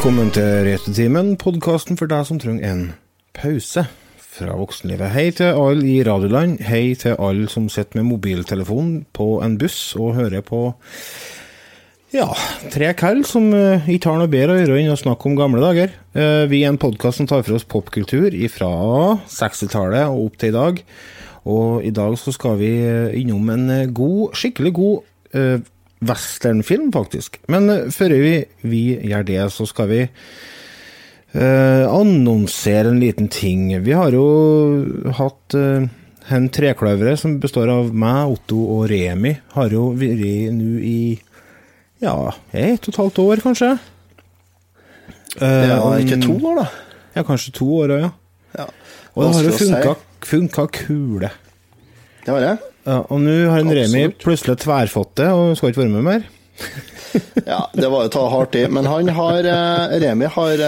velkommen til Retutimen, podkasten for deg som trenger en pause fra voksenlivet. Hei til alle i Radioland. Hei til alle som sitter med mobiltelefon på en buss og hører på ja, tre kall som uh, ikke har noe bedre å gjøre enn å snakke om gamle dager. Uh, vi er en podkast som tar for oss popkultur fra 60-tallet og opp til i dag. Og i dag så skal vi uh, innom en god, skikkelig god westernfilm, faktisk. Men uh, før vi, vi, gjør det, så skal vi annonsere en liten ting. Vi har jo hatt en trekløvere som består av meg, Otto og Remi, har jo vært nå i ja, ett og et halvt år, kanskje. ja, ikke to år, da? Ja, kanskje to år òg, ja. ja. Og det har jo funka, funka kule. Det har det? Ja, og nå har en Remi plutselig tverrfått det og skal ikke være med mer. ja, det var jo ta hardt i. Men han har Remi har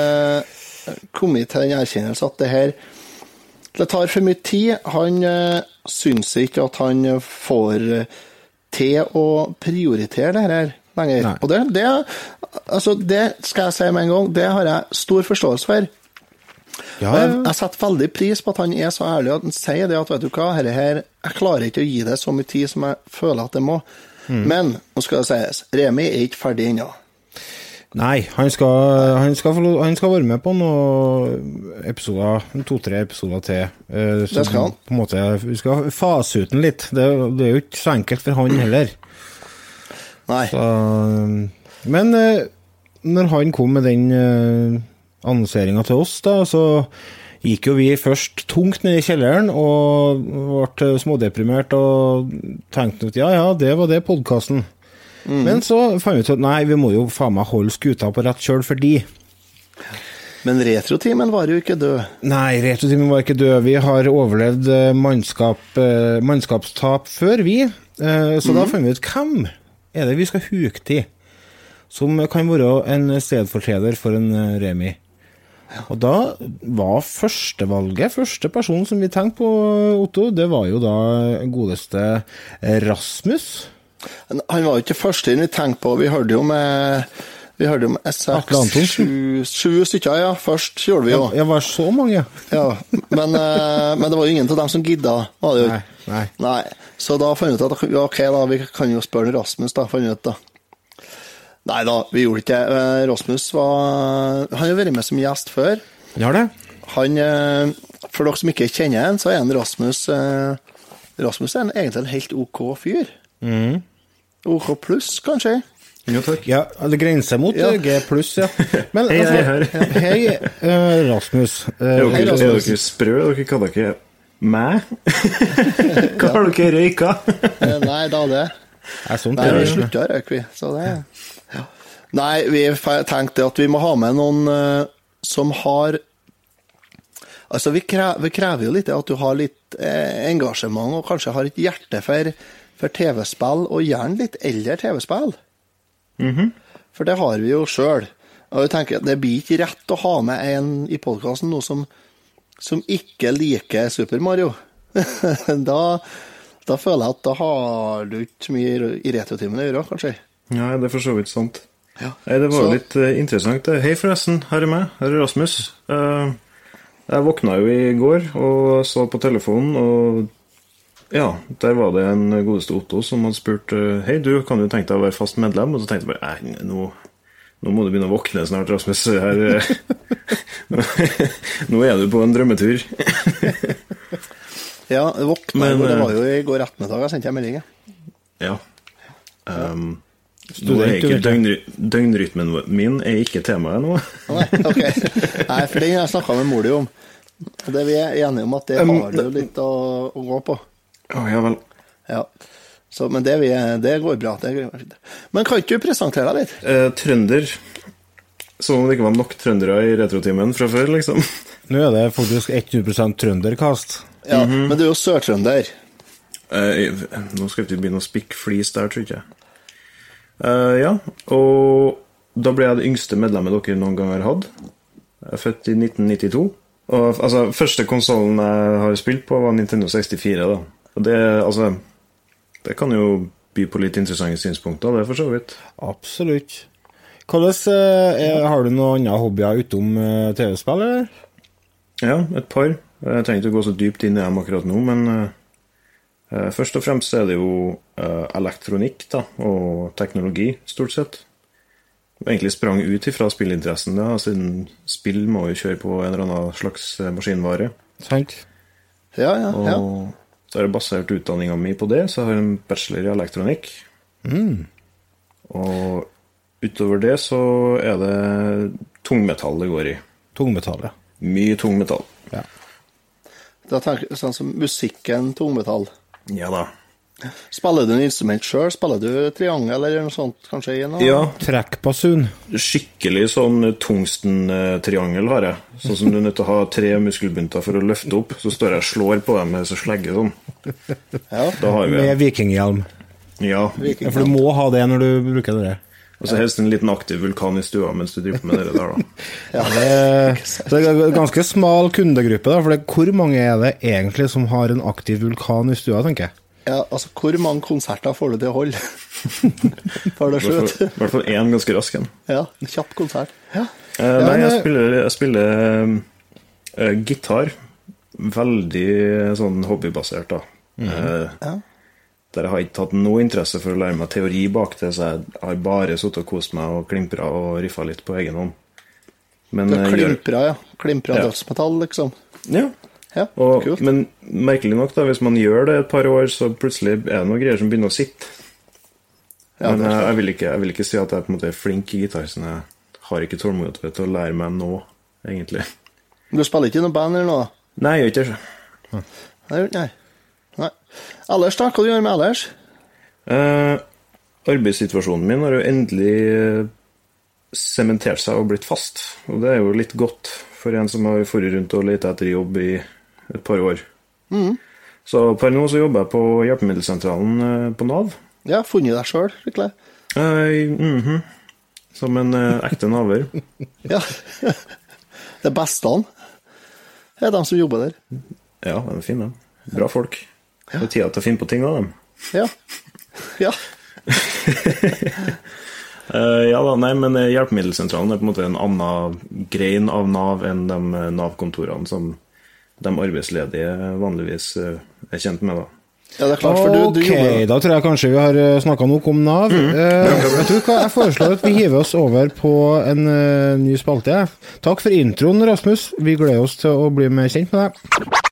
kommet til den erkjennelse at det her det tar for mye tid. Han syns ikke at han får til å prioritere det her lenger. Nei. Og det, det, altså, det skal jeg si med en gang, det har jeg stor forståelse for. Ja, jeg, jeg, setter veldig pris på at han er så ærlig at han sier det at vet du hva, her, her, jeg klarer ikke å gi det så mye tid som jeg føler at det må. Mm. Men nå skal det sies, Remi er ikke ferdig ennå. Nei, han skal, han, skal, han skal, være med på noen episoder, to-tre episoder til. Uh, det skal han. På en måte, vi skal fase ut den litt. Det, det er jo ikke så enkelt for han heller. Nei. Så, men uh, når han kom med den uh, annonseringa til oss, da, så gikk jo vi først tungt ned i kjelleren og ble smådeprimert og tenkte at ja, ja, det var det podkasten. Mm. Men så fant vi ut at nei, vi må jo faen meg holde skuta på rett kjøl for de. Men retrotimen var jo ikke død. Nei, retrotimen var ikke død. Vi har overlevd mannskap, mannskapstap før, vi. Så mm. da fant vi ut hvem er det vi skal huke til, som kan være en stedfortreder for en Remi. Og da var førstevalget, første person som vi tenkte på, Otto, det var jo da godeste Rasmus. Han var jo ikke første vi tenkte på. Vi hørte jo med vi hørte om seks, sju, sju stykker, ja. Først gjorde vi jo. Ja, var så mange? ja, men, men, det var jo ingen av dem som gidda. Nei, nei. nei. Så da fant vi ut at ok, da, vi kan jo spørre Rasmus, da. Fant ut, da. Nei da, vi gjorde ikke det. Rasmus var Han har vært med som gjest før. Ja, det? Han, For dere som ikke kjenner han, så er han Rasmus Rasmus er en, egentlig en helt OK fyr. Mm. OK pluss, kanskje. Jo, takk. Ja, det grenser mot ja. G pluss, ja. Men, hei, altså, hei, hei. hei uh, Rasmus. Uh, er, dere, er dere sprø? Dere kaller ikke meg? Hva har dere røyka? Nei, da det. Er sånt, Nei, vi slutta å røyke, vi. Så det ja. Nei, vi tenkte at vi må ha med noen uh, som har Altså, vi krever, vi krever, jo litt at du har litt eh, engasjement, og kanskje har et hjerte for, for TV-spill, og gjerne litt eldre TV-spill. Mm -hmm. For det har vi jo sjøl. Og jeg tenker Det blir ikke rett å ha med en i podkasten nå som, som, ikke liker Super Mario. da, da, føler jeg at da har du ikke mye i retrotimen å gjøre, kanskje. Nei, det er for så vidt sant. Ja. Nei, det var jo litt uh, interessant. Hei, forresten. Her er meg. Her er Rasmus. Uh, jeg våkna jo i går og så på telefonen, og ja, der var det en godeste Otto som hadde spurt Hei, du, kan du tenke deg å være fast medlem? Og så tenkte jeg bare nå, nå må du begynne å våkne snart, Rasmus. Her, nå er du på en drømmetur. ja, våkna Men, Det var jo i går ettermiddag jeg sendte jeg melding. Ja. Um, nå er ikke døgnry døgnrytmen min er ikke temaet nå. Nei, ok. Nei, for den har jeg snakka med mor di om. Det vi er enige om at det har du litt å, å gå på. Å, ja vel. Ja. Så, men det, vi, det, går bra. Det går. Men kan ikke du presentere deg litt? Eh, trønder. Som om det ikke var nok trøndere i retrotimen fra før, liksom. Nå er det faktisk 100% trønderkast. Ja, mm -hmm. men du er jo sørtrønder. Uh, nå skal vi ikke begynne å spikke flis der, tror jeg. Uh, ja, og da ble jeg det yngste medlemmet dere noen gang har hatt. Jeg er født i 1992. Og altså, første konsollen jeg har spilt på, var Nintendo 64. da. Og det, altså, det kan jo by på litt interessante synspunkter, det, for så vidt. Absolutt. Hvordan, eh, er- Har du noen andre hobbyer utom eh, TV-spill, eller? Ja, et par. Jeg trenger ikke å gå så dypt inn i dem akkurat nå, men eh, eh, først og fremst er det jo uh, elektronikk da, og teknologi, stort sett. Jeg egentlig sprang ut ifra spillinteressen, da, siden spill må jo kjøre på en eller annen slags eh, maskinvare. Sant? Ja, ja, Og ja. så har jeg basert utdanninga mi på det, så jeg har en bachelor i elektronikk. Og utover det så er det tungmetall det går i. Tungmetall, ja. Mye tungmetall. Da tenker jeg sånn som musikken tungmetall. Ja da. Spiller du en instrument sjøl? Spiller du triangel eller noe sånt kanskje Noe? Ja, Trekkbasun. skikkelig sånn tungsten-triangel har jeg. Sånn som du er nødt til å ha tre muskelbunter for å løfte opp. Så står jeg og slår på dem med så slegge sånn. Ja. Da har vi Med vikinghjelm. Ja. Ja, for du må ha det når du bruker det. Og så helst en liten aktiv vulkan i stua mens du driver med det der, da. ja, Det, det er en ganske smal kundegruppe, da. For det, hvor mange er det egentlig som har en aktiv vulkan i stua, tenker jeg? ja, altså hvor mange konserter får du til å holde før det slutt? i hvert fall én ganske rask en. Ja, en kjapp konsert. Ja. Eh, nei, jeg spiller, jeg spiller uh, gitar. Veldig sånn hobbybasert, da. Eh, Ja. Der jeg har ikke hatt noe interesse for å lære meg teori bak det, så jeg har bare sittet og kost meg og klimpra og riffa litt på egen hånd. Men Det er eh, klimpra, ja. Klimpra Ja. dødsmetall, liksom. Ja. Ja, Og, kult. men merkelig nok, da, hvis man gjør det et par år, så plutselig er det noen greier som begynner å sitte. Ja, men eh, er jeg, vil ikke, jeg vil ikke si at jeg på en måte er flink i gitar, så jeg har ikke tålmodighet til å lære meg nå, egentlig. Du spiller ikke i noe band eller noe? Nei, jeg gjør ikke det. Nei. Nei. Nei. Ellers, da? Hva du gjør du med ellers? Eh, arbeidssituasjonen min har jo endelig eh, sementert seg og blitt fast. Og det er jo litt godt for en som har vært rundt og lett etter jobb i et par år. Så per nå så jobber jeg på hjelpemiddelsentralen eh, på Nav. Ja, funnet deg sjøl, virkelig? Eh, mhm. Som en eh, ekte naver. Ja. Det beste han er de som jobber der. Ja, de er fine. Bra folk. Det er tida til å finne på ting av dem. Ja. Ja. Uh, ja da, nei, men eh, Hjelpemiddelsentralen er på en måte en annen grein av Nav enn de eh, Nav-kontorene som de arbeidsledige vanligvis er kjent med. da. ja, det er klart, for du, du Ok, jobber da tror jeg kanskje vi har snakka nok om Nav. Eh, vet du hva, Jeg foreslår at vi hiver oss over på en uh, ny spalte. Takk for introen, Rasmus. Vi gleder oss til å bli mer kjent med deg.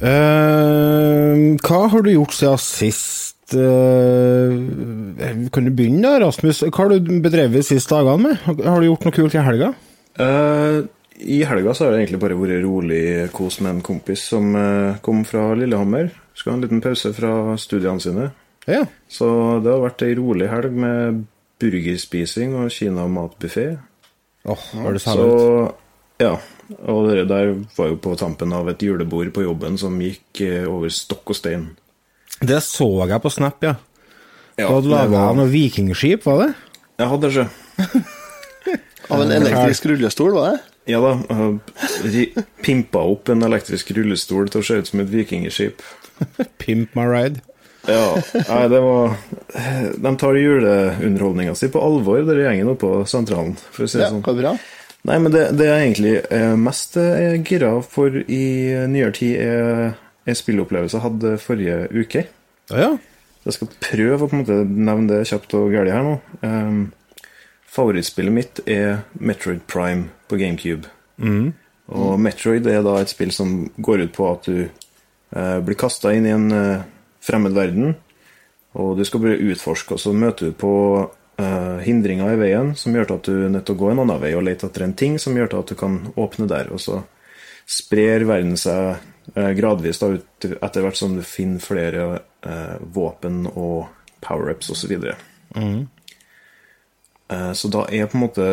Eh, hva har du gjort siden sist? Uh, kan du begynne da, Rasmus? Hva har du bedrevet siste dagene med? Har du gjort noe kult i helga? Uh, I helga så har det egentlig bare vært rolig kos med en kompis som kom fra Lillehammer. Skal ha en liten pause fra studiene sine. Ja. Så det har vært ei rolig helg med burgerspising og kinamatbuffé. Åh, oh, det Så ut? ja. Og det der var jo på tampen av et julebord på jobben som gikk eh, over stokk og stein. Det så jeg på Snap, ja. Ja, Du hadde det laga var- noe vikingskip, var det? Jeg hadde det, ikke. Av en elektrisk rullestol, var det? Ja da. ri- Pimpa opp en elektrisk rullestol til å se ut som et vikingskip. Pimp my ride. Ja, nei, det var De tar juleunderholdninga si på alvor, den gjengen oppe på sentralen, for å si det Ja, sånn. bra. Nei, men det, det jeg egentlig er mest er gira for i nyere tid, er en spillopplevelse jeg hadde forrige uke. Ja, ja. Jeg skal prøve å på en måte nevne det kjapt og gærent her nå. Um, favorittspillet mitt er Metroid Prime på GameCube. Og Metroid er da et spill som går ut på at du uh, blir kasta inn i en uh, fremmed verden, og du skal bare utforske, og så møter du på eh, hindringer i veien som gjør at du er nødt til å gå en annen vei og lete etter en ting som gjør at du kan åpne der, og så sprer verden seg eh, gradvis da ut etter hvert som du finner flere eh, våpen og power-ups osv. Så, eh, så da er på en måte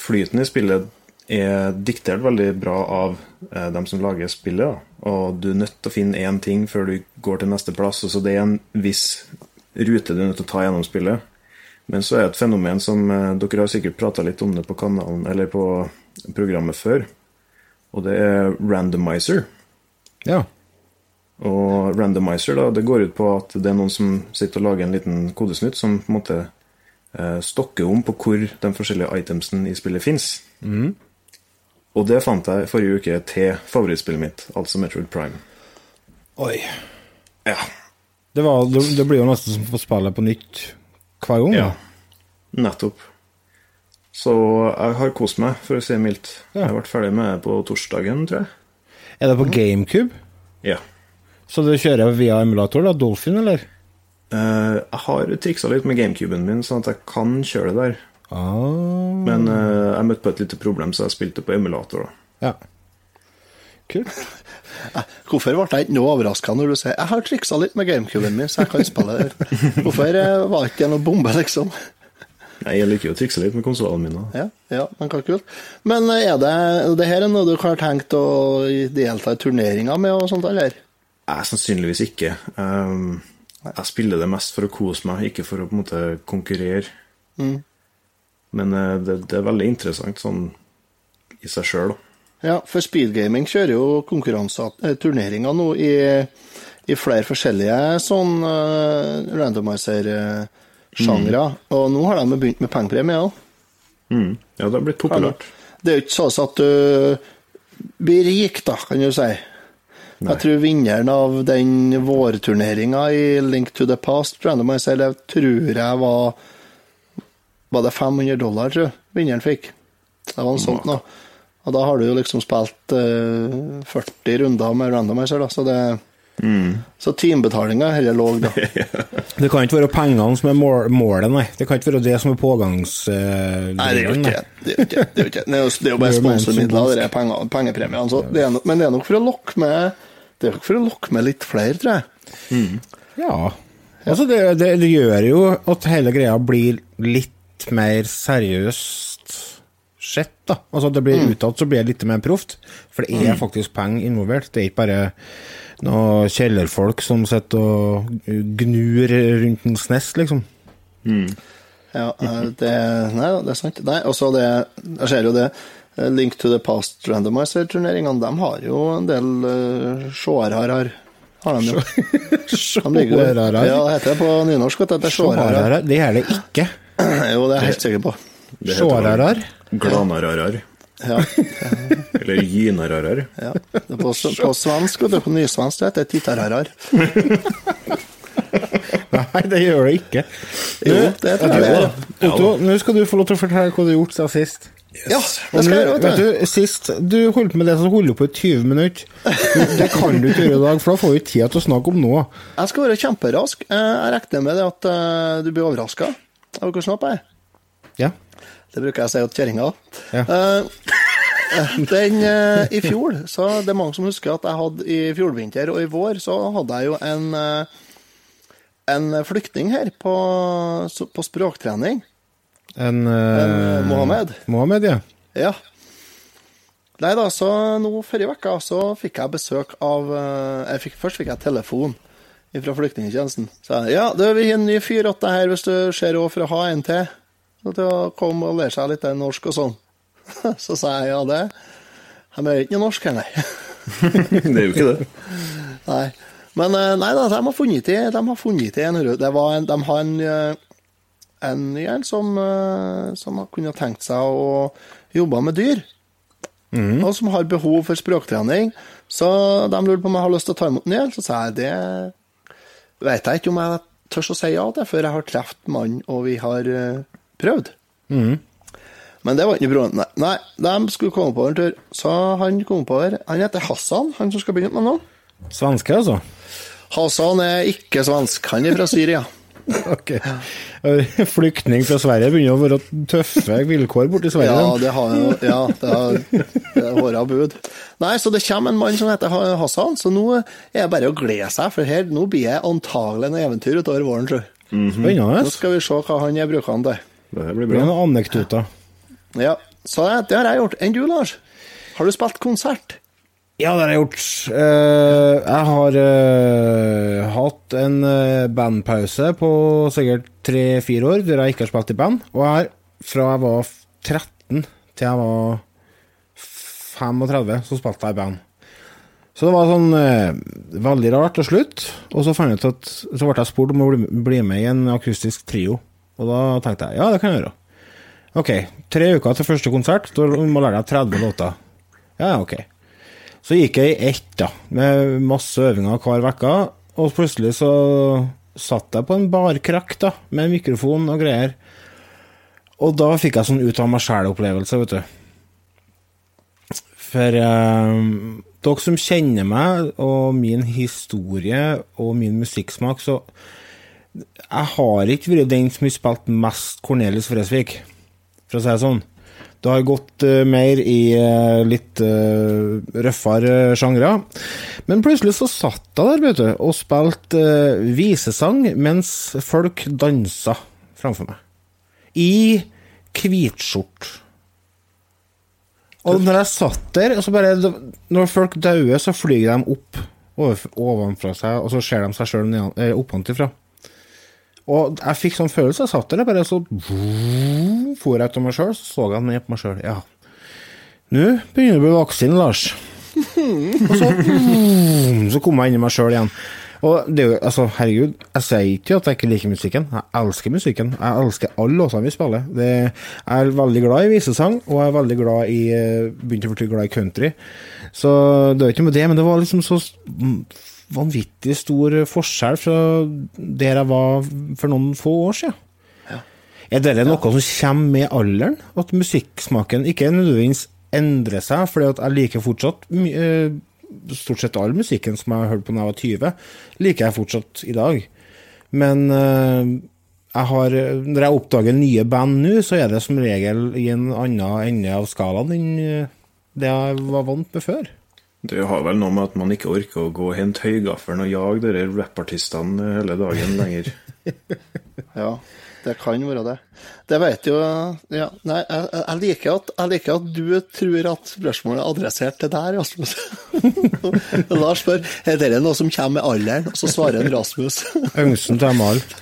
flyten i spillet er diktert veldig bra av eh, dem som lager spillet. Da. Og du er nødt til å finne én ting før du går til neste plass. Så det er en viss rute du er nødt til å ta gjennom spillet. Men så er det et fenomen som eh, Dere har sikkert prata litt om det på kanalen eller på programmet før. Og det er randomizer. Ja. Og randomizer da, det går ut på at det er noen som sitter og lager en liten kodesnutt som på en måte eh, stokker om på hvor de forskjellige itemsene i spillet fins. Og det fant jeg forrige uke til favorittspillet mitt, altså Metroid Prime. Oi. Ja. Det, var, det, blir jo nesten som å spille på nytt hver gang. ja. Nettopp. Så jeg har kost meg, for å si det mildt. Ja. Jeg ble ferdig med det på torsdagen, tror jeg. Er det på GameCube? Ja. Så du kjører via emulator, da? Dolphin, eller? Uh, jeg har triksa litt med GameCuben min, sånn at jeg kan kjøre det der. Ah, Men uh, jeg møtte på et lite problem, så jeg spilte på emulator. da. ja. Kult. Hvorfor ble jeg ikke noe overraska når du sier jeg har triksa litt med gamecuben min, så jeg kan spille det? Hvorfor var var ikke det noe bombe, liksom? Nei, Jeg liker jo å trikse litt med konsollene mine. Ja, ja, men hva kult. Men eh, er det, det her er noe du har tenkt å delta i turneringer med og sånt, eller? Jeg sannsynligvis ikke. Um, jeg spiller det mest for å kose meg, ikke for å på en måte konkurrere. Men eh, det, det er veldig interessant sånn i seg sjøl, da. Ja, for speedgaming kjører jo konkurranser, eh, turneringer nå i, i flere forskjellige sånn uh, randomizer-sjangre. Og nå har de begynt med pengepremie òg. Mm. Ja, det har blitt populært. Det er jo ikke sånn at du blir rik, da, kan du si. Jeg tror vinneren av den vårturneringa i Link to the Past, randomizer, det tror jeg var Var det 500 dollar, tror jeg vinneren fikk. Det var noe sånt nå. Og da har du jo liksom spilt uh, 40 runder med randomizer, da, så det Så timebetalinga er heller låg, da. Det kan ikke være pengene som er mål, målet, nei. Det kan ikke være det som er pågangs... Uh, Nei, det er jo ikke det. Det er jo ikke det. er jo ikke det. Er jo, det er jo bare Det er sponsormidler, det er penger, pengepremiene. Så det er nok, men det er nok for å lokke med Det er nok for å lokke med litt flere, tror jeg. Ja. Altså, det, det, det gjør jo at hele greia blir litt mer seriøst sett, da. Altså, At det blir uttalt, så blir det litt mer proft. For det er faktisk penger involvert. Det er ikke bare noen kjellerfolk som sitter og gnur rundt en SNES, liksom. Ja, eh, det, nei da, det er sant. Nei, også det Jeg ser jo det. eh, Link to the Past Randomizer-turneringene, de har jo en del uh, seere her. Har de jo. Ja, det heter det på nynorsk. Det er. Det er det ikke. Jo, det er jeg helt sikker på. Sjårarar. Glanararar. Ja, Eller gynararar. ja. Det på, på svensk, og det på nysvensk det heter titararar. Nei, det gjør det ikke. Jo, det tror jeg det gjør. Otto, nå skal du få lov til å fortelle hva du har gjort siden sist. Ja, det skal jeg vet du. sist du holdt med det som holder på i 20 minutter. Det kan du ikke gjøre i dag, for da får vi ikke tid til å snakke om noe. Jeg skal være kjemperask. Eh, Jeg regner med det at eh, du blir overraska over hvor snapp jeg er. Ja. Det bruker jeg å si til kjerringa. Ja. Eh, Den eh, I fjor, så det er mange som husker at jeg hadde i fjordvinter og i vår, så hadde jeg jo en eh, en flyktning her på, på språktrening. En, En, eh, Mohammed. Mohammed, ja. Ja. Nei da, så nå forrige uke så fikk jeg besøk av eh, jeg fikk, Først fikk jeg telefon fra flyktningtjenesten. Så jeg, ja, du, vi har en ny fyr åt her hvis du ser òg for å ha en til. Til å komme og lære seg litt norsk og sånn. Så sa jeg ja, det. Han er ikke noe norsk her, nei. Det er jo ikke det. nei. Men eh, nei da, de har funnet i, de har funnet en rød en, De har en, eh, en som, eh, som har kunnet tenkt seg å jobbe med dyr. Og som har behov for språktrening. Så de lurte på om jeg har lyst til å ta imot den igjen. Så sa jeg det vet jeg ikke om jeg tør å si ja til før jeg har truffet mannen og vi har prøvd. Men det var ikke broren. Nei, nei, de skulle komme på en tur. Så han kom oppover. Han heter Hassan, han som skal begynne med nå. Svenske, altså? Hassan er ikke svensk, han er fra Syria. Ok. Flyktning fra Sverige begynner å være tøffe vilkår borti Sverige. Ja, det har jo Ja, det har det har av bud. Nei, så det kommer en mann som heter Hassan, så nå er det bare å glede seg, for her, nå blir det antagelig en eventyr utover våren, tror jeg. Spennende. Nå skal vi se hva han er bruker han til. Det blir blir Det er noen anekdoter. Ja, Så det har jeg gjort. Enn du, Lars? Har du spilt konsert? Ja, det har jeg gjort. Eh, jeg har eh, hatt en eh, bandpause på sikkert tre-fire år der jeg ikke har spilt i band. Og jeg har, fra jeg var 13 til jeg var 35, så spilte jeg i band. Så det var sånn eh, veldig rart til slutt. Og så fant jeg ut at Så ble jeg spurt om å bli, bli med i en akustisk trio. Og da tenkte jeg ja, det kan jeg gjøre. Ok, tre uker til første konsert. Da må lære deg 30 låter. Ja, ok. Så gikk jeg i ett, da, med masse øvinger hver uke. Og plutselig så satt jeg på en barkrakk, da, med mikrofon og greier. Og da fikk jeg sånn ut av meg sjæl-opplevelse, vet du. For eh, dere som kjenner meg og min historie og min musikksmak, så Jeg har ikke vært den som har spilt mest Cornelis Fresvik, for å si det sånn. Det har gått uh, mer i uh, litt uh, røffere sjangre. Men plutselig så satt jeg der, vet du, og spilte visesang mens folk dansa framfor meg. I hvitskjorte. Og når jeg satt der, så bare Når folk dauer, så flyr de opp ovenfra seg, og så ser de seg sjøl oppanfra. Og jeg fikk sånn følelse. Jeg satt der, jeg bare så for jeg av meg sjøl, så så jeg ned på meg sjøl. Ja. Nå begynner du å bli voksen, Lars. Og så, så kom jeg inn i meg sjøl igjen. Og det er jo, altså, herregud, jeg sier ikke at jeg ikke liker musikken. Jeg elsker musikken. Jeg elsker alle låtene vi spiller. Det, jeg er veldig glad i visesang, og jeg er veldig glad i eh, Begynte å bli glad i country. Så det er ikke noe med det, men det var liksom så vanvittig stor forskjell fra der jeg var for noen få år siden. Er det noe som kommer med alderen? At musikksmaken ikke nødvendigvis endrer seg? Fordi at jeg liker fortsatt eh, stort sett all musikken som jeg har hørt på da jeg var 20, liker jeg fortsatt i dag. Men eh, jeg har, når jeg oppdager nye band nå, så er det som regel i en annen ende av skalaen enn eh, det jeg var vant med før. Det har vel noe med at man ikke orker å gå og hente høygaffelen og jage de rappartistene hele dagen lenger. Ja, det kan være det. Det vet jo ja, Nei, jeg, jeg, liker at, jeg liker at du tror at spørsmålet er adressert til deg, Rasmus. Lars spør er det noe som kommer med alderen, og så svarer en Rasmus. Øngsten til alt.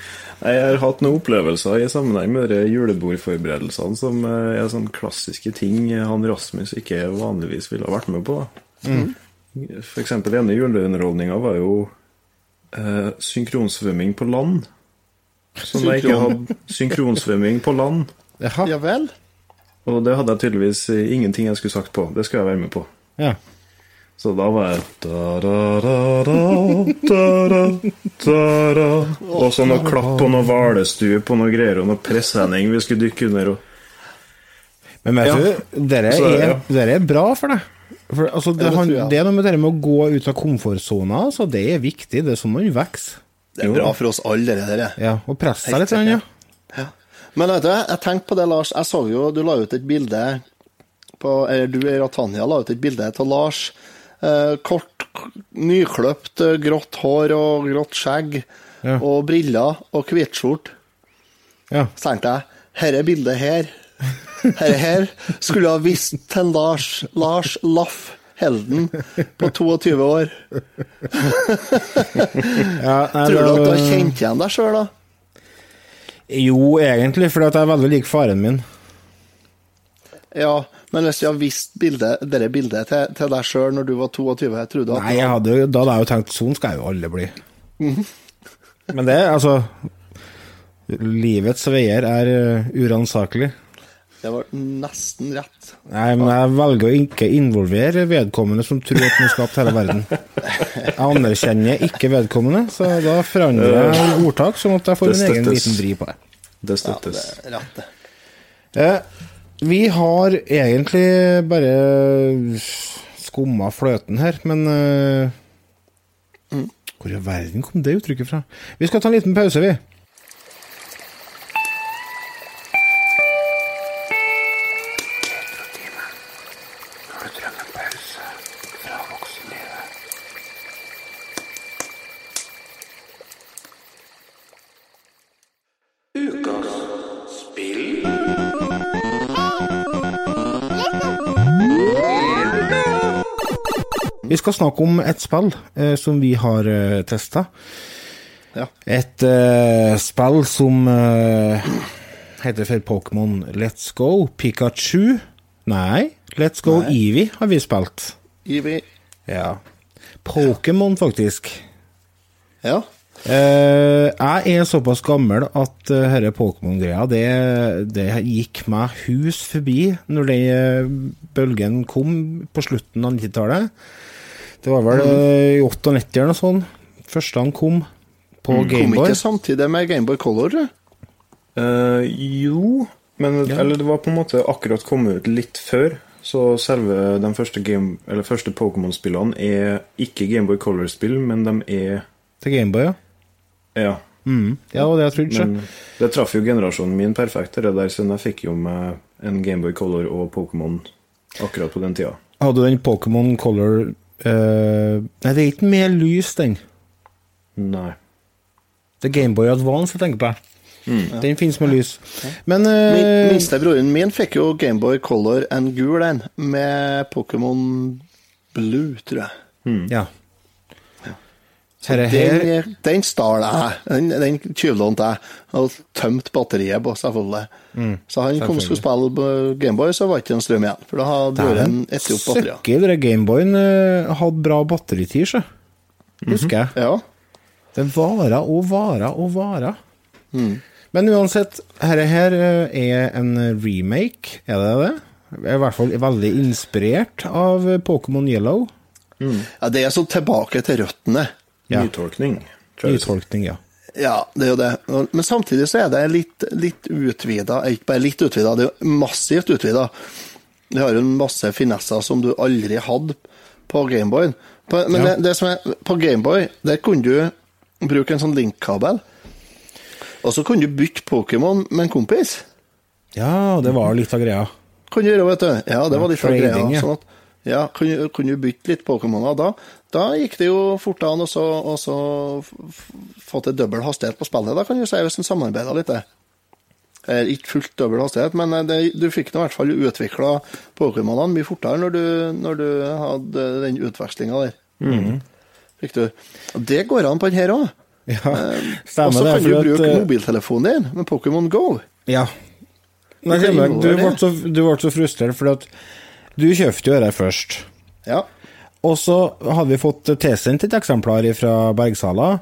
Jeg har hatt noen opplevelser i sammenheng med de julebordforberedelsene som eh, er sånne klassiske ting han Rasmus ikke vanligvis ville ha vært med på. da. For eksempel den ene juleunderholdninga var jo eh, synkronsvømming på land. Som jeg ikke hadde synkronsvømming på land. Jaha. Ja vel? Og det hadde jeg tydeligvis eh, ingenting jeg skulle sagt på. Det skal jeg være med på. Ja. Så da var jeg da, da, da, da, da, da, da, da. Og så noe klapp og noe hvalestue på noe greier og noe presenning vi skulle dykke under. Og... Men vet Ja. du, dere er, ja. er bra for deg. For, altså, det, han, det er noe med det med å gå ut av komfortsona, så det er viktig. Det er sånn man vokser. Det er bra for oss alle, det der. Ja, og presse seg litt, ja. Ja. Men vet du, jeg tenkte på det, Lars. Jeg så jo du la ut et bilde på Eller du, Ratanya, la ut et bilde til Lars. Eh, kort, nykløpt, eh, grått hår og grått skjegg. Ja. Og briller og hvitskjorte. ja. Så tenkte jeg, dette bildet her Herre her skulle ha vist til Lars, Lars Laff Helden på 22 år. ja nei, Tror du at du har kjent igjen deg sjøl, da? Jo, egentlig, for jeg er veldig lik faren min. Ja, men hvis du har vist bildet, dette bildet til, til deg sjøl når du var 22, jeg trodde at Nei, jeg hadde, da hadde jeg jo tenkt sånn skal jeg jo alle bli. Men det, altså Livets veier er uh, uransakelig. Det var nesten rett. Nei, men jeg velger å ikke involvere vedkommende som tror at han skapte hele verden. Jeg anerkjenner ikke vedkommende, så da forandrer jeg ordtak, sånn at jeg får en egen liten vri på det. Det støttes. Ja, det er rett, det. Eh, vi har egentlig bare skumma fløten her, men eh, Hvor i verden kom det uttrykket fra? Vi skal ta en liten pause, vi. Skal snakke om et spill eh, som vi har eh, testa. Ja. Et eh, spill som eh, heter for Pokémon Let's Go Pikachu. Nei, Let's Go Nei. Eevee har vi spilt. Eevee. Ja. Pokémon, faktisk. Ja. Eh, jeg er såpass gammel at uh, denne Pokémon-greia, det, det gikk meg hus forbi når den eh, bølgen kom på slutten av 90-tallet. Det var vel eh, i 98 eller noe sånt. Første han kom på Kom Gameboy. ikke samtidig med Gameboy Color, Uh. Eh, jo, men Ja. eller det var på en måte akkurat kommet ut litt før. Så selve de første, game, eller første Pokémon-spillene er ikke Gameboy Color-spill, men de er Til Gameboy, ja. Ja. Mm. Ja, det jeg trodde. Men det traff jo generasjonen min perfekt, det der, siden jeg fikk jo med en Gameboy Color og Pokémon akkurat på den tida. Hadde du den Pokémon Color eh, Nei, det er ikke mer lys, den. Nei. Det er Gameboy Advance jeg tenker på. Den finnes med lys. Men Min, eh, Minstebroren min fikk jo Gameboy Color en gul en, med Pokémon Blue, tror jeg. Ja. Herre her Den, den stal jeg. Den, den tyvlånte jeg. Og tømt batteriet på, selvfølgelig. Så han kom og skulle spille på Gameboy, så var det ikke en strøm igjen. For da hadde broren etter opp batteriet. Søkker, den Gameboyen uh, hadde bra batteritid, sjø. Husker jeg. Ja. Det varer og varer og varer. Men uansett, dette her eh, er en remake, er det det? Er I hvert fall veldig inspirert av eh, Pokémon Yellow. ja, det er sånn tilbake til røttene. Ja. Nytolkning. Nytolkning, ja. Ja, det er jo det. Men samtidig så er det litt, litt utvida. Ikke bare litt utvida, det er jo massivt utvida. Det har jo masse finesser som du aldri hadde på Gameboyen. Men Ja. det, det som er på Gameboy, der kunne du bruke en sånn linkkabel. Og så kunne du bytte Pokémon med en kompis. Ja, det var litt av greia. Kunne du gjøre, vet du. Ja, det var litt av greia. Sånn at, ja, kunne, kunne du bytte litt Pokémoner da? Da gikk det jo fort an å få til dobbel hastighet på spillet, da kan du si, hvis en samarbeider litt. det. Eh, ikke fullt dobbel hastighet, men eh, det, du fikk nå i hvert fall utvikla Pokémonene mye fortere når du, når du hadde den utvekslinga der. Mhm. Fikk du. Og det går an på den her òg. Ja, Og så kan du bruke at, eh, mobiltelefonen din med Pokémon Go. Ja. Jo du, ble så, du ble så frustrert, fordi at du kjøpte jo det først. Ja. Og så hadde vi fått tilsendt et eksemplar fra Bergsala,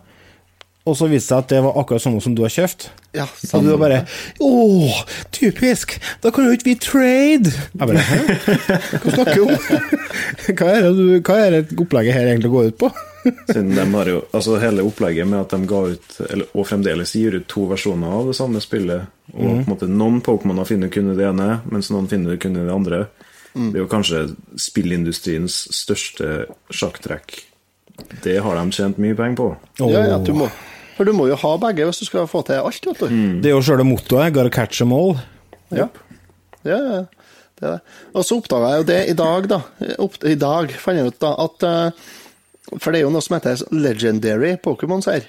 og så viste det seg at det var akkurat sånn som du har kjøpt. Ja, Og du var bare Åh, typisk! Da kan jo ikke vi trade! Jeg bare Hæ? Hva snakker du om? Hva er det, hva er det opplegget her egentlig går ut på? Siden de har jo, altså Hele opplegget med at de ga ut, eller, og fremdeles gir ut to versjoner av det samme spillet, og på en måte noen Pokémon finner kun i det ene, mens noen finner kun i det andre, det er jo kanskje spillindustriens største sjakktrekk. Det har de tjent mye penger på. Ja, ja, du må, for du må jo ha begge hvis du skal få til alt, vet du. Det er jo sjøle mottoet. Gotta catch them all. Ja. ja, ja. Det er det. Og så oppdaga jeg jo det i dag, da. Opp, I dag fant jeg ut da at eh, For det er jo noe som heter legendary Pokémons her.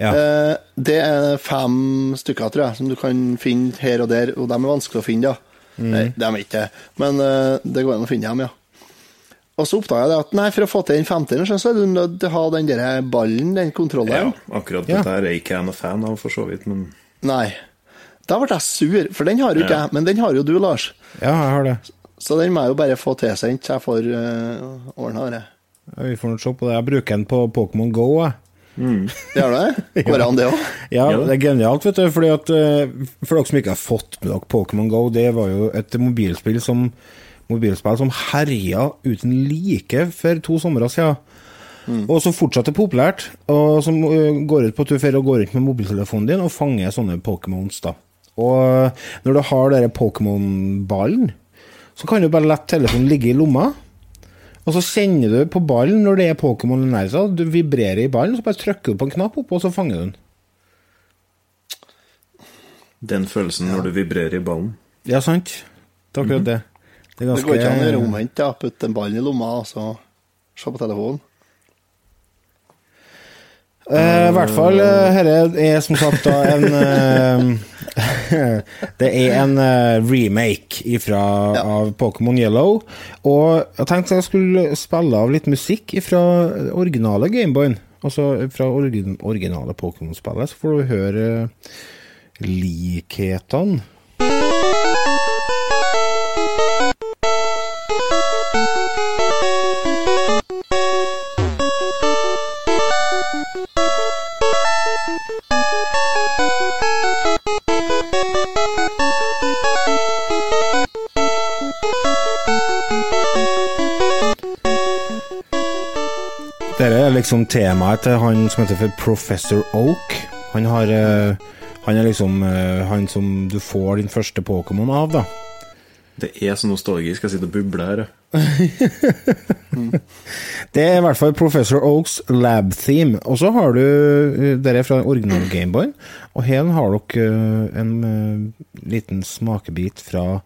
Ja. Eh, det er fem stykker, tror jeg, som du kan finne her og der, og de er vanskelig å finne, ja. Nei, de er ikke det, men uh, det går an å finne dem, ja. Og så oppdaga jeg det at nei, for å få til den femteren, så er du nødt til å ha den der ballen, den Ja, akkurat Ja. dette er er ikke jeg noe fan av, for så vidt, men Nei. Da ble jeg sur, for den har jo ikke Ja. jeg, men den har jo du, Lars. ja, jeg har det. Så den må jeg jo bare få tilsendt, så jeg får uh, ordna det. Ja, Vi får nå se på det. Jeg bruker den på Pokémon Go. Jeg. Gjør det? Går det an, det òg? Ja, det er genialt, vet du. Fordi at, eh, for dere som ikke har fått med dere Pokémon Go, det var jo et mobilspill som, mobilspill som herja uten like for to somre siden. Og som fortsatt er populært, og som eh, går ut på at du fer og går rundt med mobiltelefonen din og fanger sånne Pokémons. da. Og eh, når du har denne Pokémon-ballen, så kan du bare la telefonen ligge i lomma. Og så kjenner du på ballen når det er Pokémon nær seg. Du vibrerer i ballen, så bare trykker du på en knapp oppå, og så fanger du den. den følelsen når du vibrerer i ballen Ja, sant? Det er akkurat det. Det er Det går ikke an å gjøre ganske omvendt. Putte en ball i lomma og så se på telefonen. Eh, I hvert fall, dette er som sagt da en eh, Det er en eh, remake ifra, Ja. av Pokémon Yellow. Og jeg tenkte jeg skulle spille av litt musikk fra originale Gameboyen. Altså fra origin, originale Pokémon-spillet, så får du høre likhetene. Liksom temaet til han som heter for Professor Oak. Han har eh, Han er liksom eh, han som du får din første Pokémon av, da. Det er så nostalgisk. Jeg sitter og bubler her. Det er i hvert fall Professor Oaks lab theme. Og så har du eh, Dere er fra original Gameboy. Og her har dere en liten smakebit fra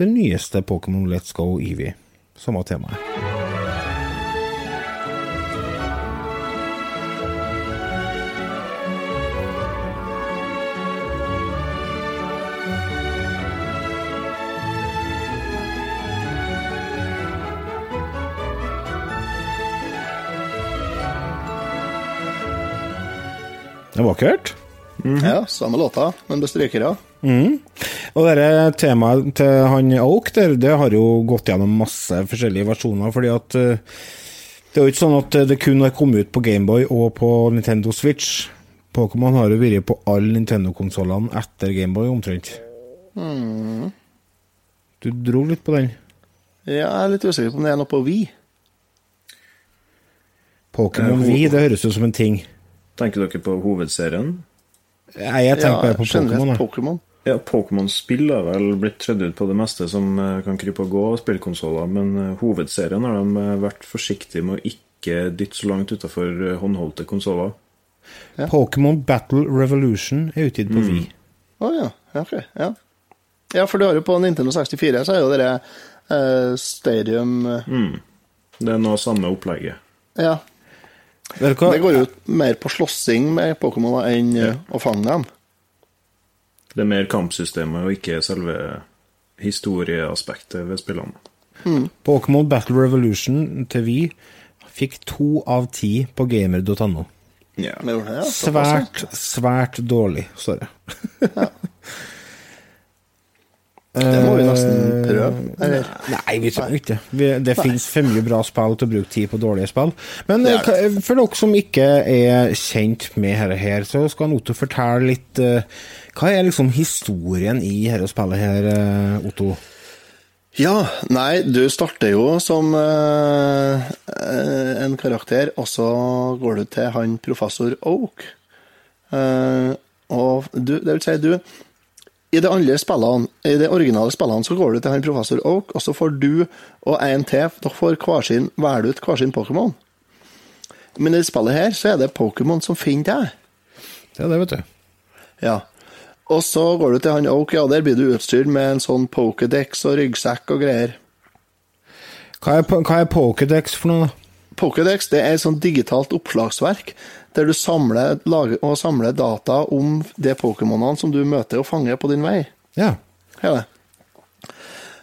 den nyeste Pokémon Let's Go Eevee. Samme temaet. Det er vakkert. Ja, samme låta, men bestrykere. Og dette temaet til han Oak, der, det har jo gått gjennom masse forskjellige versjoner, fordi at eh, det er jo ikke sånn at det kun har kommet ut på Gameboy og på Nintendo Switch. Pokémon har jo vært på alle Nintendo-konsollene etter Gameboy, omtrent. Du dro litt på den. Ja, jeg er litt usikker på om det er noe på Wii. Pokémon Wii, det høres ut som en ting. Tenker dere på hovedserien? Nei, jeg tenker ja, på Pokémon. Pokémon. Ja, Pokémon-spill har vel blitt trødd ut på det meste som eh, kan krype og gå av spillkonsoller, men eh, hovedserien har de eh, vært forsiktige med å ikke dytte så langt utafor håndholdte konsoller. Pokémon Battle Revolution er utgitt på vi. Å ja. ja, ok. Ja. ja, for du har jo på Nintendo 64, så er jo det uh, Stadium eh, Det er noe samme opplegget. Ja. Det går jo mer på slåssing med Pokémon enn ja. å fange dem. Det er mer kampsystemet og ikke selve historieaspektet ved spillene. Pokémon Battle Revolution til V fikk to av ti på gamer.no. Ja. Ja. Ja. Svært, svært dårlig, sorry. det. Det må vi nesten prøve. Eller? Nei, vi trenger ikke det. Det finnes for mye bra spill til å bruke tid på dårlige spill. Men Det eh, for dere som ikke er kjent med dette her, så skal Otto fortelle litt eh, Hva er liksom historien i dette spillet her, eh, Otto? Ja, nei, du starter jo som eh, eh, en karakter, og så går du til han professor Oak. Uh, og du, det vil si, du I de andre spillene, i de originale spillene så går du til han professor Oak, og så får du og en til Dere får hver sin, velge ut hver sin Pokémon. Men i det spillet her så er det Pokémon som finner deg. Det er det, vet du. Ja. Og så går du til han Oak, ja, der blir du utstyrt med en sånn Pokédex og ryggsekk og greier. Hva er, hva er Pokédex for noe, da? Pokédex det er et sånt digitalt oppslagsverk der du samler, lager, og samler data om de Pokémonene som du møter og fanger på din vei. Ja. Hele.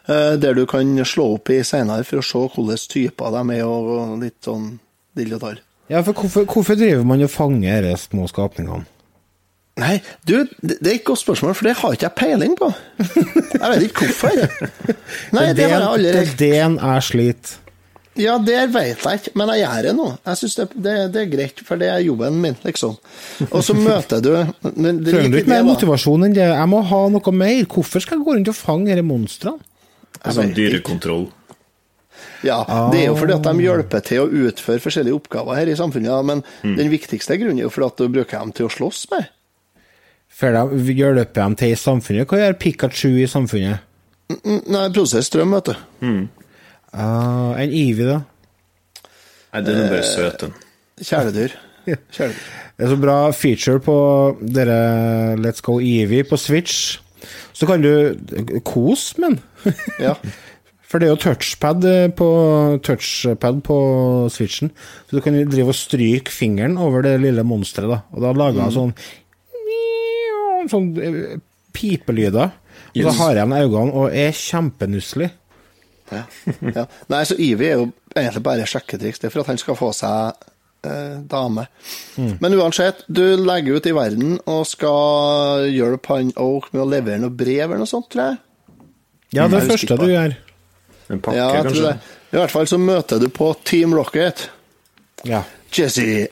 Eh, Der du kan slå opp i seinere for å se hvilke typer de er, og litt sånn dill og tall. ja, for hvorfor, hvorfor driver man og fanger disse små skapningene? Nei, du, det er er et godt spørsmål, for det har ikke jeg peiling på. Jeg vet ikke hvorfor. Nei, det har jeg aldri det er det jeg sliter. Ja, det vet jeg ikke, men jeg gjør det nå. Jeg syns det, det, det er greit, for det er jobben min, liksom. Og så møter du men Trenger du ikke mer det, da. motivasjon enn det? Jeg må ha noe mer. Hvorfor skal jeg gå rundt og fange disse monstrene? Sånn dyrekontroll. Ja, det er jo fordi at de hjelper til å utføre forskjellige oppgaver her i samfunnet, ja, men den viktigste grunnen er jo fordi at du bruker dem til å slåss med. For de hjelper dem til i samfunnet. Hva gjør Pikachu i samfunnet? N Nei, produserer strøm, vet du. Ah, en Ivi, da? Nei, den er bare søt, den. Kjæledyr. Kjæledyr. Det er så bra feature på dere Let's Go Eevee på Switch. Så kan du kose med den. Ja. For det er jo touchpad eh, på, touchpad på switchen, så du kan jo drive og stryke fingeren over det lille monsteret, da. Og da lager han sånn Sånn eh, pipelyder. Og så Yes. har jeg igjen øynene og er kjempenusselig. Ja. ja. Nei, så Ivy er jo egentlig bare sjekketriks. Det er for at han skal få seg eh, dame. Men uansett, du legger ut i verden og skal hjelpe han Oak med å levere noe brev eller noe sånt, tror jeg. Ja, det er Jeg det første du gjør. En pakke, Ja, kanskje? det. I hvert fall så møter du på Team Rocket. Ja. Jesse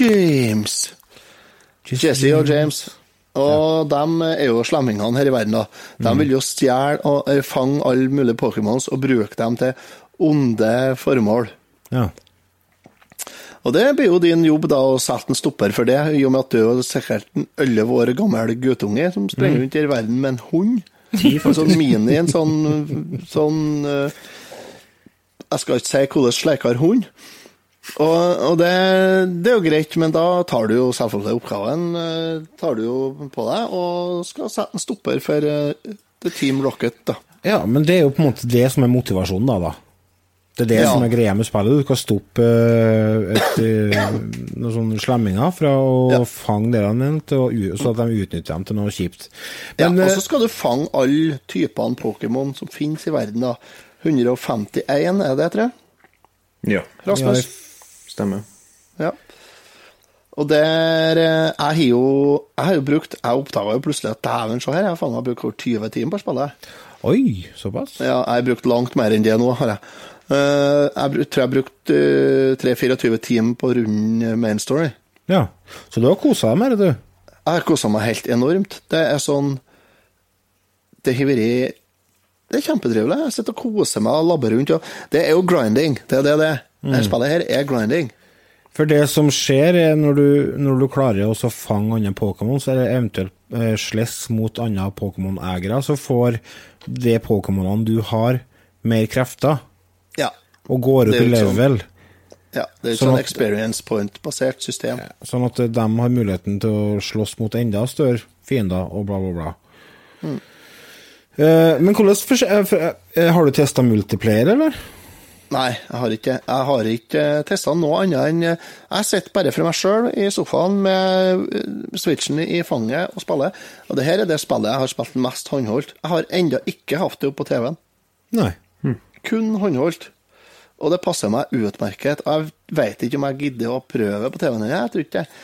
James. Jesse og James. Og de er jo slemmingene her i verden. da. De vil jo stjele og eh, fange alle mulige Pokémons og bruke dem til onde formål. ja. Og det blir jo din jobb da å sette en stopper for det, i og med at du er sikkert en 11 år gammel guttunge som springer rundt i verden med en hund. En sånn mini, en sånn, sånn eh, Jeg skal ikke si hvordan sleikere hund. Og, og det, det er jo greit, men da tar du jo selvfølgelig oppgaven eh, tar du jo på deg og skal sette en stopper for eh, The Team Rocket, da. ja, men det er jo på en måte det som er motivasjonen, da. da. Det er det Ja. som er greia med spillet. Du skal stoppe eh, et, noen sånne slemminger fra å Ja. fange delene dine, til å så at de utnytter dem til noe kjipt. Ja, og så skal du fange alle typene Pokémon som finnes i verden, da. 151, er det, tror jeg? Ja, Rasmus? Stemmer. Ja. Og der eh, Jeg har jo Jeg har jo brukt Jeg oppdaga jo plutselig at dæven, se her, jeg har faen har brukt over 20 timer på spillet. Oi, såpass? Ja, jeg har brukt langt mer enn det nå, har jeg. Eh, jeg tror jeg har brukt uh, 3-24 timer på rund main story. Ja. Så du har kosa deg med det, du? Jeg har kosa meg helt enormt. Det er sånn Det har vært Det er kjempetrivelig. Jeg sitter og koser meg og labber rundt. Og det er jo grinding. Det er det det er. Dette spillet her er grinding. For det som skjer, er når du, når du klarer å fange andre Pokémon, så er det eventuelt eh, sless mot andre Pokémon-eiere, så får de Pokémonene du har, mer krefter, Ja. og går opp i level. sånn. ja det er et Sånn sånn at- experience point-basert system. Sånn at de har muligheten til å slåss mot enda større fiender, og bla, bla, bla. Mm. Eh, men hvordan eh, eh, Har du testa multiplayer, eller? Nei, jeg har ikke, jeg har ikke testa noe annet enn eh, Jeg sitter bare for meg sjøl i sofaen med eh, switchen i fanget og spiller. Og det her er det spillet jeg har spilt mest håndholdt. Jeg har ennå ikke hatt det opp på TV-en. Nei. Kun håndholdt. Og det passer meg utmerket. Jeg veit ikke om jeg gidder å prøve på TV-en. Jeg tror ikke det.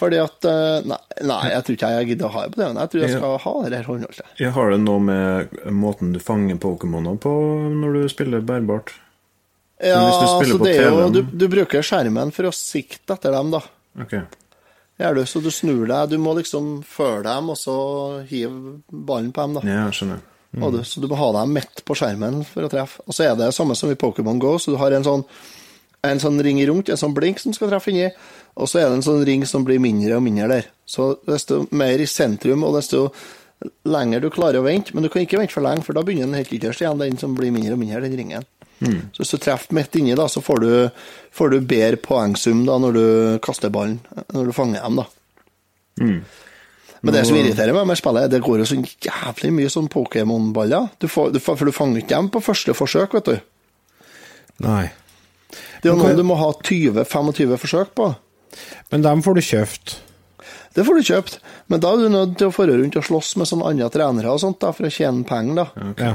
Fordi at eh, Nei, nei jeg tror ikke jeg gidder å ha det på TV-en. Jeg tror jeg skal ha det her håndholdt. Jeg har det noe med måten du fanger Pokémoner på når du spiller bærbart? Ja, altså det er jo du, du bruker skjermen for å sikte etter dem, da. Ok. Gjør du, så du snur deg. Du må liksom følge dem, og så hive ballen på dem, da. Ja, jeg skjønner. Og du, så du må ha dem midt på skjermen for å treffe. Og så er det det samme som i Pokémon Go, så du har en sånn, en sånn ring rundt, en sånn blink som skal treffe inni, og så er det en sånn ring som blir mindre og mindre der. Så desto mer i sentrum, og desto lenger du klarer å vente, men du kan ikke vente for lenge, for da begynner den helt ytterst igjen, den som blir mindre og mindre, den ringen. Så hvis du treffer midt inni, da, så får du, får du bedre poengsum da, når du kaster ballen, når du fanger dem, da. Men det som irriterer meg med spillet, det går jo så jævlig mye sånn Pokémon-baller. Du får, du for du fanger ikke dem på første forsøk, vet du. Nei. Det er jo noen du må ha 20-25 forsøk på. Men dem får du kjøpt. Det får du kjøpt, men da er du nødt til å fare rundt og slåss med sånne andre trenere og sånt da, for å tjene penger, da. Ja.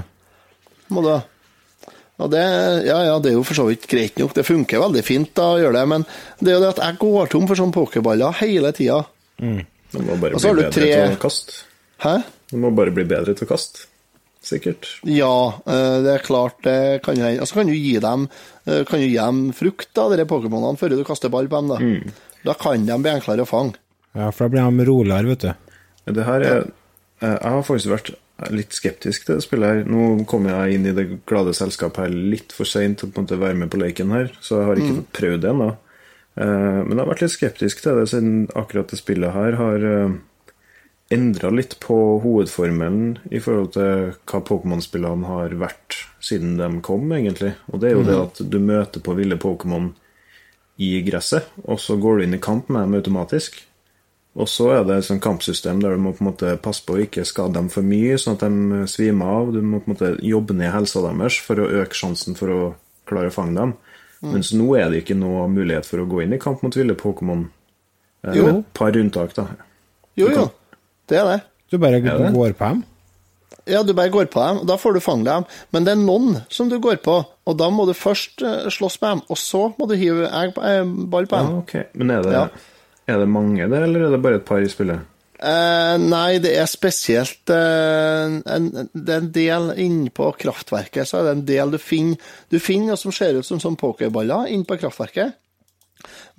Må du. Og det, ja, ja, det er jo for så vidt greit nok. Det funker veldig fint da å gjøre det, men det er jo det at jeg går tom for sånne pokerballer hele tida. Du må bare Og så har bli du bedre tre- til å kaste. Hæ? Du må bare bli bedre til å kaste. Sikkert. Ja, eh, det er klart det kan hende. Og så kan du gi dem eh, Kan du gi dem frukt, da, de Pokémonene, før du kaster ball på dem. Da Da kan de bli enklere å fange. Ja, for da blir de roligere, vet du. Det her er Jeg har faktisk vært litt skeptisk til det spillet her. Nå kom jeg inn i det glade selskapet her litt for seint til å være med på leken her, så jeg har ikke fått prøvd det ennå. Eh, Men jeg har vært litt skeptisk til det, siden akkurat det spillet her har endra litt på hovedformelen i forhold til hva Pokémon-spillene har vært siden de kom, egentlig. Og det er jo det at du møter på ville Pokémon i gresset, og så går du inn i kamp med dem automatisk. Og så er det et sånt kampsystem der du må på en måte passe på å ikke skade dem for mye, sånn at de svimer av. Du må på en måte jobbe ned helsa deres for å øke sjansen for å klare å fange dem. Mens nå er det ikke noe mulighet for å gå inn i kamp mot ville Pokémon. Eh, Jo. med Et par unntak, da. Jo, jo. Det er det. Du bare det? går på dem? Ja, du bare går på dem, og da får du fange dem. Men det er noen som du går på, og da må du først eh, slåss med dem, og så må du hive egg på, dem. ball på Ja, dem. ok. Men er det, Ja. Er det mange det, eller er det bare et par i spillet? Eh, nei, det er spesielt eh, en, Det er en del innpå kraftverket, så er det en del du finner Du finner noe som ser ut som sånn pokerballer innpå kraftverket,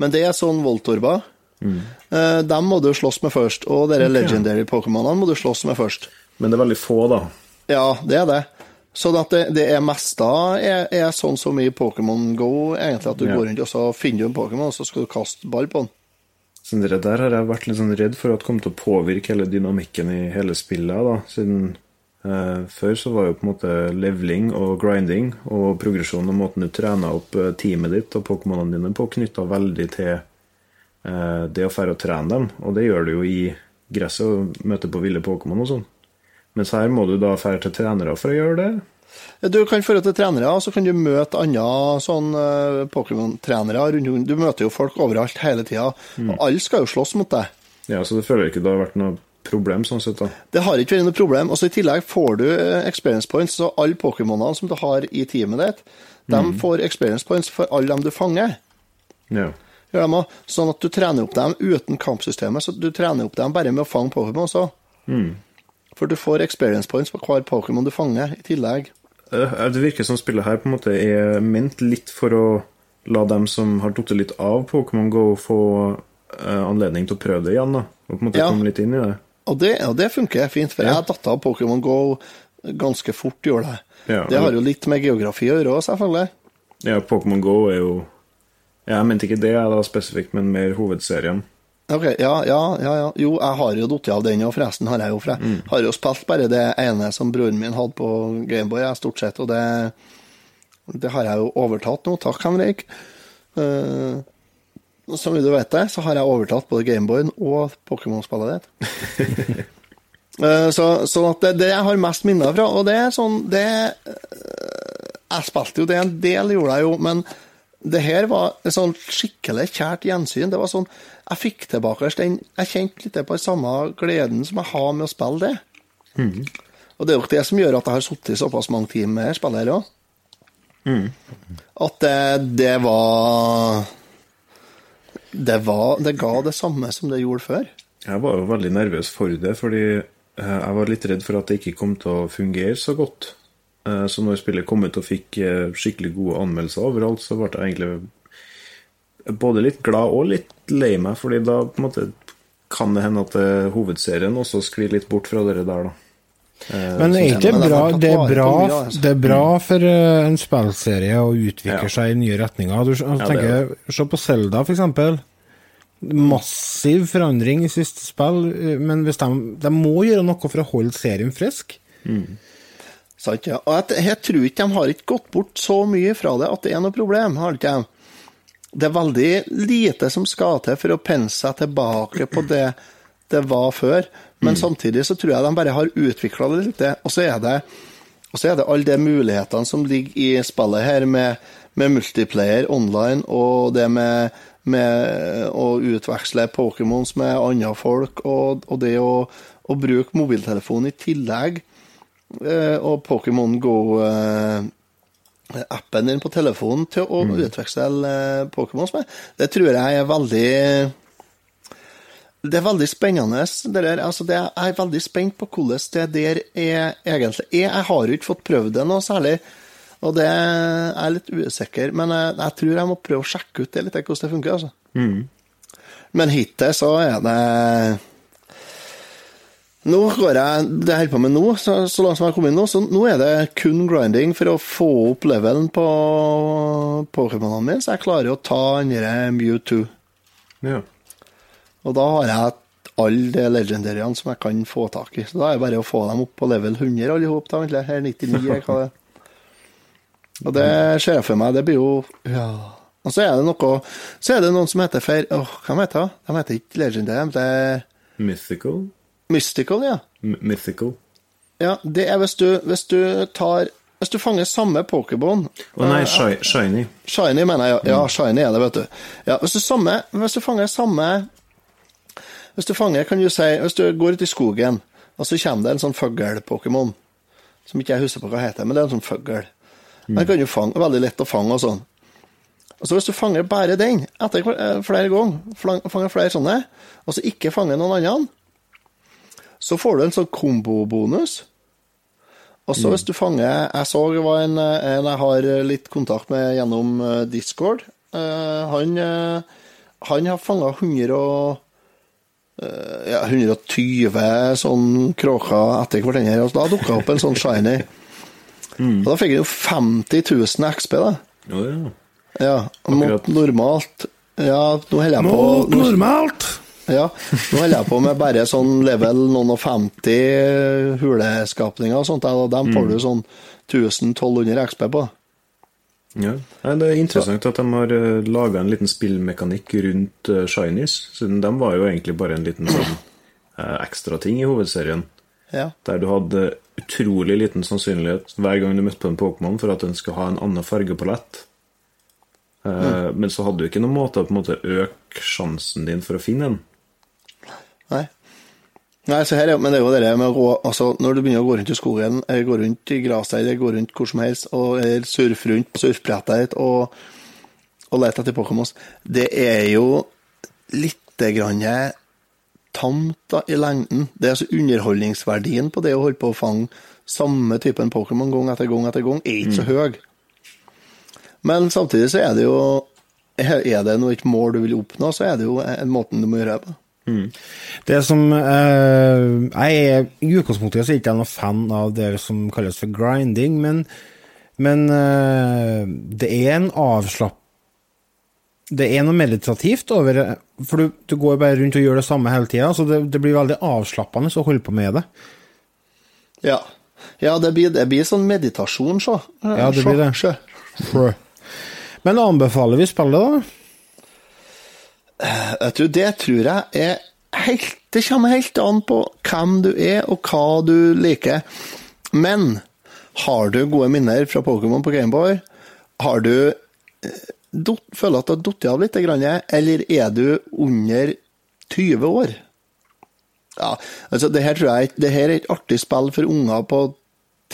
men det er sånn Voltorba. Eh, dem må du slåss med først, og dere legendary Pokémonene må du slåss med først. Men det er veldig få, da. Ja, det er det. Så det, det er mest da er, er sånn som i Pokémon Go, egentlig, at du Ja. går rundt og så finner du en Pokémon, og så skal du kaste ball på den. Så det der har jeg vært litt sånn redd for at kom til å påvirke hele dynamikken i hele spillet. da, siden eh, Før så var jo på en måte leveling og grinding og progresjon og måten du trener opp eh, teamet ditt og Pokémonene dine på, knytta veldig til eh, det å fære og trene dem. Og det gjør du jo i gresset og møter på ville Pokémon og sånn. Mens her må du da fære til trenere for å gjøre det. Du kan føre til trenere, og så kan du møte andre sånn eh, Pokémon-trenere rundt. Du møter jo folk overalt hele tida, og alle skal jo slåss mot deg. Ja, Så det føler ikke det har vært noe problem sånn sett, da. Det har ikke vært noe problem. Og så I tillegg får du eh, experience points, så alle Pokémonene som du har i teamet ditt, de får experience points for alle dem du fanger. Ja. Gjør de også. Sånn at du trener opp dem uten kampsystemet. Så du trener opp dem bare med å fange Pokémon også. For du får experience points på hver Pokémon du fanger, i tillegg. Eh, Det virker som spillet her på en måte er ment litt for å la dem som har datt litt av Pokémon Go, få eh, anledning til å prøve det igjen. da, Og på en måte Ja. komme litt inn i det. Og det, og det funker fint, for jeg datt av Pokémon Go ganske fort, gjorde det. Ja, det har jo litt med geografi å gjøre òg, selvfølgelig. Ja, Pokémon Go er jo ja, Jeg mente ikke det da spesifikt, men mer hovedserien. Ok, ja, ja, ja, ja. Jo, jeg har jo datt av den, og forresten har jeg jo, for jeg har jo spilt bare det ene som broren min hadde på Gameboy, jeg, stort sett, og det, det har jeg jo overtatt nå. Takk, Henrik. Uh, som du vet det, så har jeg overtatt både Gameboyen og Pokémon-spillet ditt. Eh, så, så at det, det jeg har mest minner fra, og det er sånn det eh, Jeg spilte jo det en del, gjorde jeg jo, men det her var et sånn skikkelig kjært gjensyn. Det var sånn Jeg fikk tilbake den Jeg kjente litt på den samme gleden som jeg har med å spille det. Og det er jo det som gjør at jeg har sittet såpass mange timer med dette spillet her òg. At det, det var det, var det ga det samme som det gjorde før. Jeg var jo veldig nervøs for det, fordi eh, jeg var litt redd for at det ikke kom til å fungere så godt. Eh, Så når spillet kom ut og fikk eh, skikkelig gode anmeldelser overalt, så ble jeg egentlig både litt glad og litt lei meg, fordi da på en måte kan det hende at eh, hovedserien også sklir litt bort fra det der, da. Men det er ikke bra, det er bra, det er bra for en spillserie å utvikle seg i nye retninger. Du tenker, er Se på Selda, eksempel. Massiv forandring i siste spill, men hvis de, de må gjøre noe for å holde serien frisk. Sant, ja. Og jeg, jeg tror ikke de har ikke gått bort så mye fra det at det er noe problem. har ikke de? Det er veldig lite som skal til for å pense seg tilbake på det det var før. Men samtidig så tror jeg de bare har utvikla det litt. Og så er det er det alle de mulighetene som ligger i spillet her, med, med multiplayer online, og det med, med å utveksle Pokémons med andre folk, og, og det å, å bruke mobiltelefon i tillegg. Eh, og Pokémon Go-appen din på telefonen til å utveksle eh, Pokémons med. Det tror jeg er veldig Det er veldig spennende. Det der, altså det, jeg er veldig spent på hvordan det der er egentlig er. Jeg har jo ikke fått prøvd det noe særlig, og det er litt usikker. Men jeg, jeg tror jeg må prøve å sjekke ut det litt, hvordan det funker. altså. Men hittil så er det nå går jeg Det jeg holder på med nå, så, så langt som jeg har kommet nå, så nå er det kun grinding for å få opp levelen på Pokémonene mine, så jeg klarer å ta andre Mewtwo. Ja. Og da har jeg alle de legendariene som jeg kan få tak i. Så da er det bare å få dem opp på level 100 alle ihop, da, egentlig. Her 99, eller hva det er. Og det ser jeg for meg, det blir jo Ja, Og så er det noe Så er det noen som heter for Åh, hva heter det? De heter ikke Legendary, de heter Mythical? Mystical, ja. M mythical. Ja, det er hvis du, hvis du tar Hvis du fanger samme Pokémon Å nei, shi shiny. Shiny, mener jeg. Ja, shiny er det, vet du. Ja, hvis du, samme, hvis du fanger samme Hvis du fanger, kan du si Hvis du går ut i skogen, og så kommer det en sånn fugl-Pokémon, som ikke jeg husker på hva heter, men det er en sånn fugl. Den kan du fange, veldig lett å fange og sånn. Og så Hvis du fanger bare den etter eh, flere ganger, fanger flere sånne, og så ikke fanger noen andre, så får du en sånn kombobonus. Og så hvis du fanger Jeg så det var en, en jeg har litt kontakt med gjennom eh, Discord. Uh, han, uh, han har fanga 100 og, uh, ja, 120 sånn kråker etter hverandre, og da dukka opp en sånn shiny. Og da fikk han jo 50 000 XP, da. Å ja. Ja, mot normalt Ja, nå holder jeg på Mot normalt! Ja, nå holder jeg på med bare sånn level noen og 50 huleskapninger og sånt, og dem får du sånn 1000-1200 XP på. ja. Nei, det er interessant at de har laga en liten spillmekanikk rundt uh, Shinies, siden de var jo egentlig bare en liten sånn ekstra ting i hovedserien. Ja. Der du hadde utrolig liten sannsynlighet hver gang du møtte på en Pokémon for at den skulle ha en annen fargepalett. Mm. Men så hadde du ikke noen måte å på en måte øke sjansen din for å finne en. Nei. Nei, så her er, men det er jo det der med å altså, Når du begynner å gå rundt i skogen, eller gå rundt i gresset eller gå rundt hvor som helst, og eller surfe rundt på surfebrettet ditt og, og lete etter Pokémons, det er jo lite grann tamt da, i lengden. Det er altså underholdningsverdien på det å holde på å fange samme typen Pokémon gang etter gang etter gang, er ikke så høy. Men samtidig så er det jo Er det noe et mål du vil oppnå, så er det jo en måten du må gjøre det på. Det som eh, Jeg er I utgangspunktet så er ikke noen fan av det som kalles for grinding, men, men eh, det er en avslapp... Det er noe meditativt over for du, du går bare rundt og gjør det samme hele tida, så det, det blir veldig avslappende å holde på med det. Ja. Ja, det blir, det blir sånn meditasjon, så. Ja, det blir det. Men anbefaler vi spillet, da? Vet tror det tror jeg er helt Det kommer helt an på hvem du er, og hva du liker. Men har du gode minner fra Pokémon på Gameboy? Har du eh, Føler at du har falt av litt, eller er du under 20 år? Ja, altså, det her tror jeg det her er et artig spill for unger på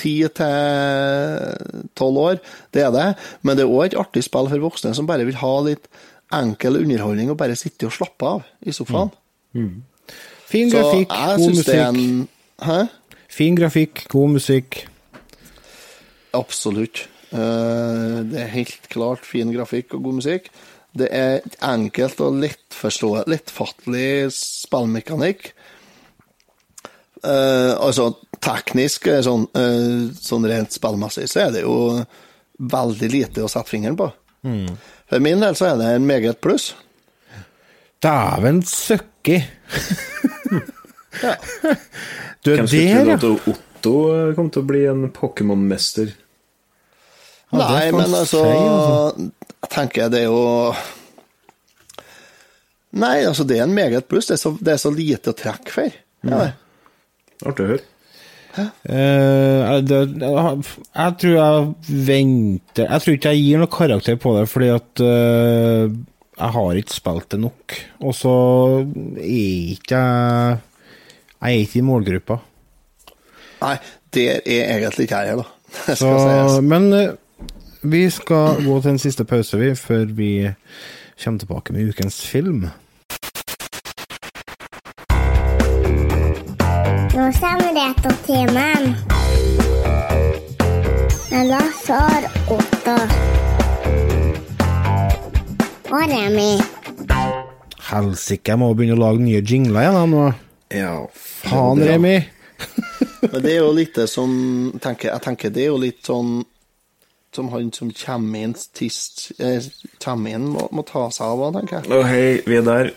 10 til 12 år, det er det. Men det er òg et artig spill for voksne som bare vil ha litt enkel underholdning å bare sitte og slappe av i sofaen. Fin grafikk, god musikk. en Hæ? Fin grafikk, god musikk. Absolutt. Eh, Det er helt klart fin grafikk og god musikk. Det er enkelt og lettforstå, lettfattelig spillmekanikk. Eh, altså teknisk, eh, sånn, sånn rent spillmessig, så er det jo veldig lite å sette fingeren på. For min del så er det en meget pluss. Dæven søkki! Ja. Du er Hvem skulle der, trodd ja. at Otto eh, kom til å bli en Pokémon-mester? Ja, Nei, men altså altså. Jeg tenker det er jo Nei, altså det er en meget pluss. Det så, det er så lite å trekke for. Ja, det. Artig å høre. Eh, det, jeg tror jeg venter Jeg tror ikke jeg gir noe karakter på det, fordi at eh, jeg har ikke spilt det nok. Og så er ikke jeg Jeg er ikke i målgruppa. Nei, det er egentlig ikke jeg da. Så, men eh, vi skal gå til en siste pause, vi, før vi kommer tilbake med ukens film. Med Lassar, Otto og Remi. Helsike, jeg må begynne å lage nye jingler igjen jeg, nå. Ja, Faen, Remi. Men det er jo litt det som tenker, Jeg tenker det er jo litt sånn som han som kommer inn tist, eh, kommer inn må, må ta seg av, tenker jeg. Å, hei, vi er der.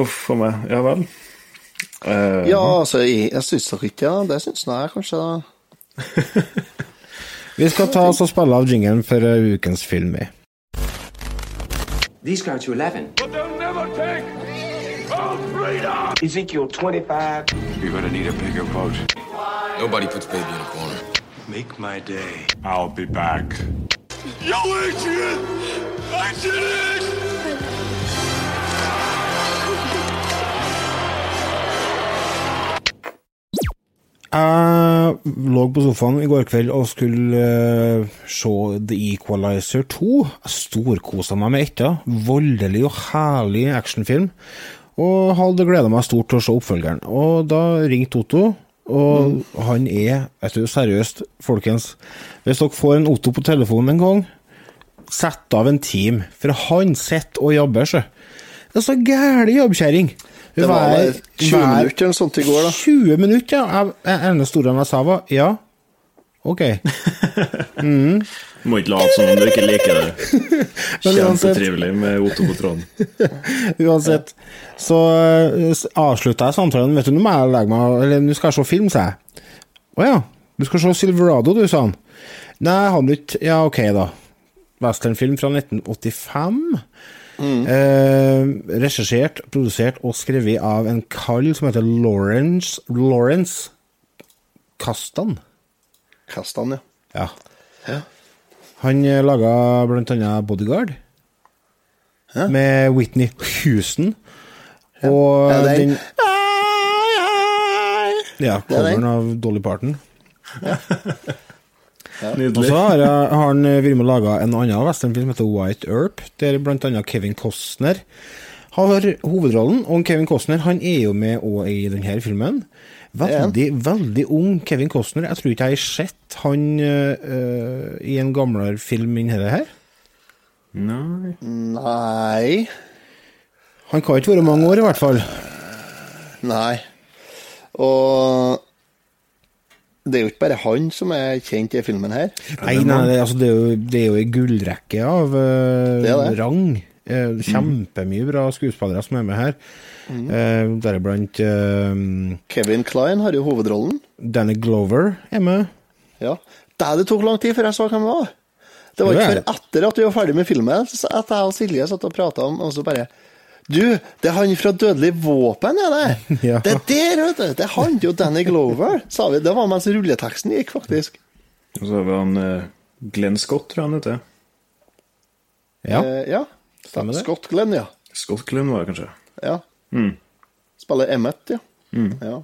Uff a meg. Ja vel. Eh, Ja, altså, jeg, jeg syns nok ikke ja. det. syns jeg kanskje. da. Vi skal ta oss og spille av jingelen for eh, ukens film, vi. These got you 11. But they'll never take our freedom! Ezekiel 25. You're gonna need a bigger boat. Nobody puts baby in a corner. Make my day. I'll be back. Yo, Adrian! Adrian! Jeg lå på sofaen i går kveld og skulle uh, se The Equalizer 2. Jeg storkosa meg med etta. Voldelig og herlig actionfilm. Og hadde gleda meg stort til å se oppfølgeren. Og da ringte Otto, og han er Vet du, seriøst, folkens. Hvis dere får en Otto på telefonen en gang, sett av en team. For han sitter og jabber, sjø. Det er så gæren jobbkjerring. Det var vel 20 hver- minutter eller noe sånt i går, da. 20 minutter, ja. Jeg- enda eneste enn jeg sa, var ja. Ok. Du må ikke late som om du ikke liker det. Kjempetrivelig med Otto på tråden. uansett så så avslutta jeg samtalen. Vet du, nå må jeg legge meg Eller nå skal jeg se film, sa jeg. Å ja. Du skal se Silverado, du, sa han. Nei, jeg hadde ikke Ja, ok, da. Westernfilm fra 1985. Eh, regissert, produsert og skrevet av en kall som heter Lawrence Lawrence Kastan. Kastan, ja. Ja. Ja. Han eh, laga annet Bodyguard. Med Whitney Houston. Og Ja, er- den Ja, er den. coveren av Dolly Parton. Og Nydelig. så har, jeg- har han eh, vært med og laga en annen westernfilm som heter White Earp, der annet Kevin Costner har hovedrollen. Og Kevin Costner han er jo med òg i denne filmen. Veldig, veldig ung Kevin Costner. Jeg tror ikke jeg har sett han eh, eh, i en gamlere film enn dette her. Nei Nei. Han kan ikke være mange år, i hvert fall. Nei. Og det er jo ikke bare han som er kjent i filmen her. Nei, nei, det, altså, det er jo, det er jo gullrekke av uh, Det det. rang. Eh, kjempemye bra skuespillere som er med her. Eh, Deriblant uh, Kevin Klein har jo hovedrollen. Danny Glover er med. Ja. Der det tok lang tid før jeg så hvem det var. Det var ikke før etter at vi var ferdig med filmen, så at jeg og Silje satt og prata om, og så bare Du, det er han fra Dødelig våpen, er det? Ja. Det er der, vet du! Det er han, jo Danny Glover, sa vi. Det var mens rulleteksten gikk, faktisk. Og så har vi han eh, Glenn Scott, tror jeg han heter. Ja. Eh, ja. Stemmer det. Scott Glenn, ja. Scott Glenn var det kanskje. ja. Mm. Spiller Emmet, ja. ja.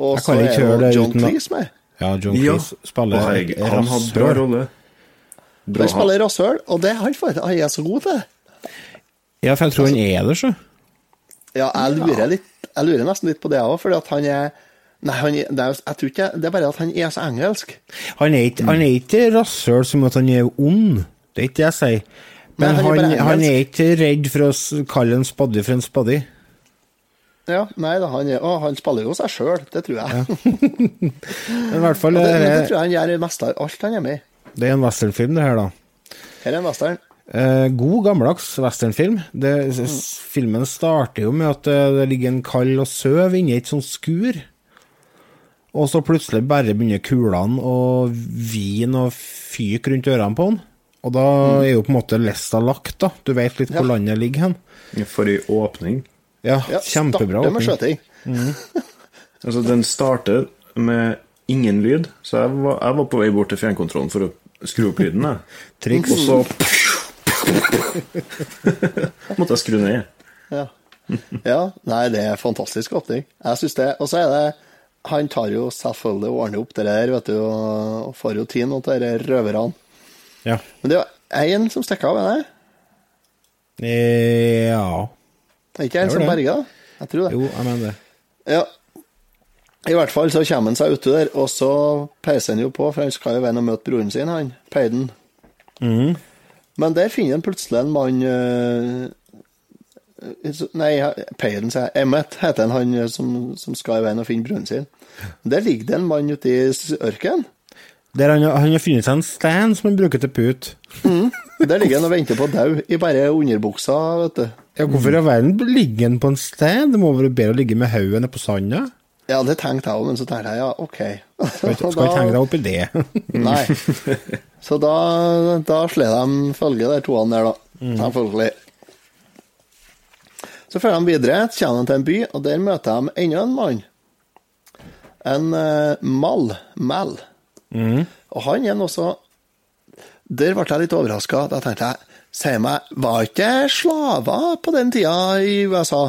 Og så er jo det John uten Cleese med. ja, John Ja. Cleese spiller rasshøl. han hadde bra rolle. Bra Han spiller rasshøl, og det er han, for han er så god til. Ja, for jeg tror han er det, så. Ja, jeg lurer, litt, jeg lurer nesten litt på det òg, fordi at han er Nei, han det, er, jeg tror ikke Det er bare at han er så engelsk. Han er ikke, han er ikke rasshøl som at han er ond. Det er ikke det jeg sier. Men Nei, han er han, han, er ikke redd for å kalle en spadde for en spadde. Ja, nei da, han, å, han spiller jo seg sjøl, det tror jeg. Men i hvert fall, det, det det, tror jeg han gjør mest av alt han er med i. det er en westernfilm, det her, da. Her er en western. Eh, god, gammeldags westernfilm. Det, Filmen starter jo med at eh, det ligger en kald og søv inni et sånt skur. Og så plutselig bare begynner kulene å vin og fyke rundt ørene på han. Og da er jo på en måte lista lagt, da. Du vet litt hvor Ja. landet ligger hen. For ei åpning. Ja, Ja, kjempebra. starter med åpning. Mm. Altså, den starter med ingen lyd, så jeg var, jeg var på vei bort til fjernkontrollen for å skru opp lyden. Jeg. Triks. Og så måtte jeg skru ned. Ja. ja, nei, det er fantastisk åpning. Jeg syns det. Og så er det Han tar jo selvfølgelig og ordner opp det der, vet du, og får jo tid nå til disse røverne. Ja. Men det er jo én som stikker av, er det? Ja. Det er ikke en som det. berger da? Jeg tror det. Jo, jeg mener det. Ja. I hvert fall så kommer han seg uti der, og så peiser han jo på, for han skal jo veien og møte broren sin, han, Peiden. Mhm. Men der finner han plutselig en mann øh, Nei, Peiden, sier jeg. Emmet heter han, han øh, som, som skal i veien og finne broren sin. Der ligger det en mann ute i ørkenen. Der han, han har funnet seg en stand som han bruker til put. Der ligger han og venter på å dø, i bare underbuksa, vet du. Ja, hvorfor i all verden ligger han på en stand? Det må være bedre å ligge med hodet nede på sanda. Ja, det tenkte jeg òg, men så tenkte jeg ja, OK. Skal ikke skal ikke henge deg opp i det. Nei. Så da, da slår de følge, de toene der, da. Selvfølgelig. Så drar de videre, kommer de til en by, og der møter de enda en mann. En uh, Mal. Mal. Og han er også Der ble jeg litt overraska. Da tenkte jeg Si meg, var ikke slaver på den tida i USA?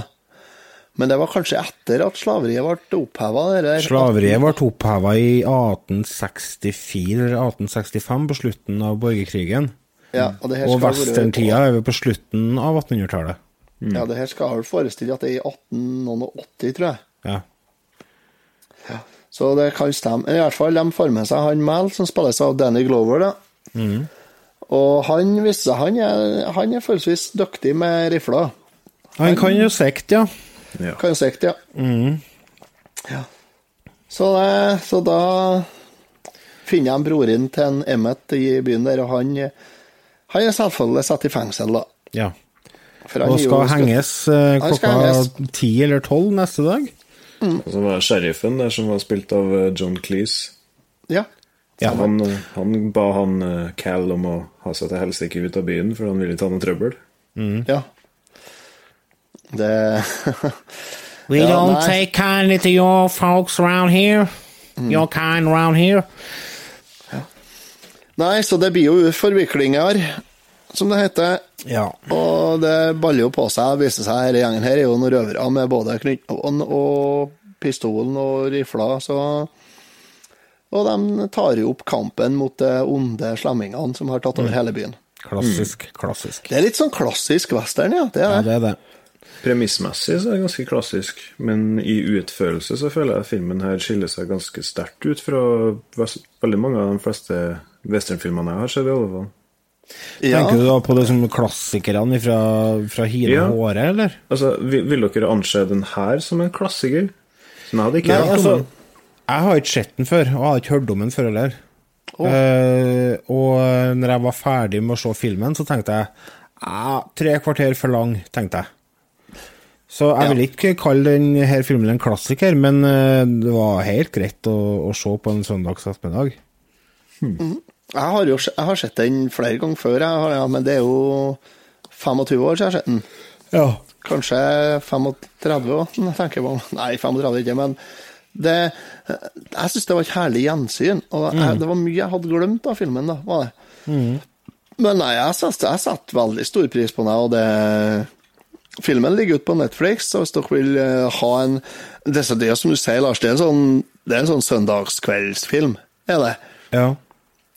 Men det var kanskje etter at slaveriet ble oppheva? Slaveriet ble oppheva i 1864 eller 1865, på slutten av borgerkrigen. Ja, og det Og westerntida er vi på slutten av 1800-tallet. Ja, det her skal vel forestille at det er i 1880, tror jeg. Ja. Så det kan stemme. I hvert fall, de får med seg han Mel, som spilles av Danny Glover. da. Og han viser seg han er, han er forholdsvis dyktig med rifler. Han kan jo sikte, ja. Kan jo sikt, ja. ja. Så, det, så da finner de broren til en Emmet i byen der, og han, han er selvfølgelig satt i fengsel, da. ja. For han Og jo- skal henges eh, klokka ti eller tolv neste dag. Og så var sheriffen der som var spilt av eh, John Cleese. Ja. Ja. Han, han ba han eh, Cal om å ha seg til helsike ut av byen, for han ville ikke ha noe trøbbel. ja. Det We Ja, don't nei. take kindly to your folks around here. Your kind around here. Nei, så det blir jo forviklinger, som det heter. Ja. Og det baller jo på seg. Det viser seg hele gjengen her er jo noen røvere med både knyttnålen og pistolen og rifla, så Og de tar jo opp kampen mot de onde slemmingene som har tatt over hele byen. Klassisk, klassisk. Det er litt sånn klassisk western, ja. Det er det. det er det. Premissmessig så er det ganske klassisk, men i utførelse så føler jeg filmen her skiller seg ganske sterkt ut fra veldig mange av de fleste westernfilmene jeg har sett, i alle fall. Ja. Tenker du da på det som klassikerne fra, fra Hine Ja. og Håre, eller? Altså, vil, vil dere anse den her som en klassiker? Som jeg hadde ikke Nei, hørt om altså, den. jeg har ikke sett den før, og jeg har ikke hørt om den før heller. Eh, og når jeg var ferdig med å se filmen, så tenkte jeg ah, tre kvarter for lang, tenkte jeg. Så jeg vil ikke kalle denne filmen en klassiker, men eh, det var helt greit å, å se på en søndags ettermiddag. Jeg har jo jeg har sett den flere ganger før, jeg har, ja, men det er jo 25 år siden jeg har sett den. Ja. Kanskje 35 år, tenker jeg på. Nei, 35 ikke, men det, jeg syns det var et herlig gjensyn. Og jeg, det var mye jeg hadde glemt av filmen, da. var det. Men nei, jeg setter, jeg setter veldig stor pris på den, og det Filmen ligger ute på Netflix, så hvis dere vil eh, ha en Det det som du sier, Lars, det er en sånn, det er en sånn søndagskveldsfilm, er det? ja.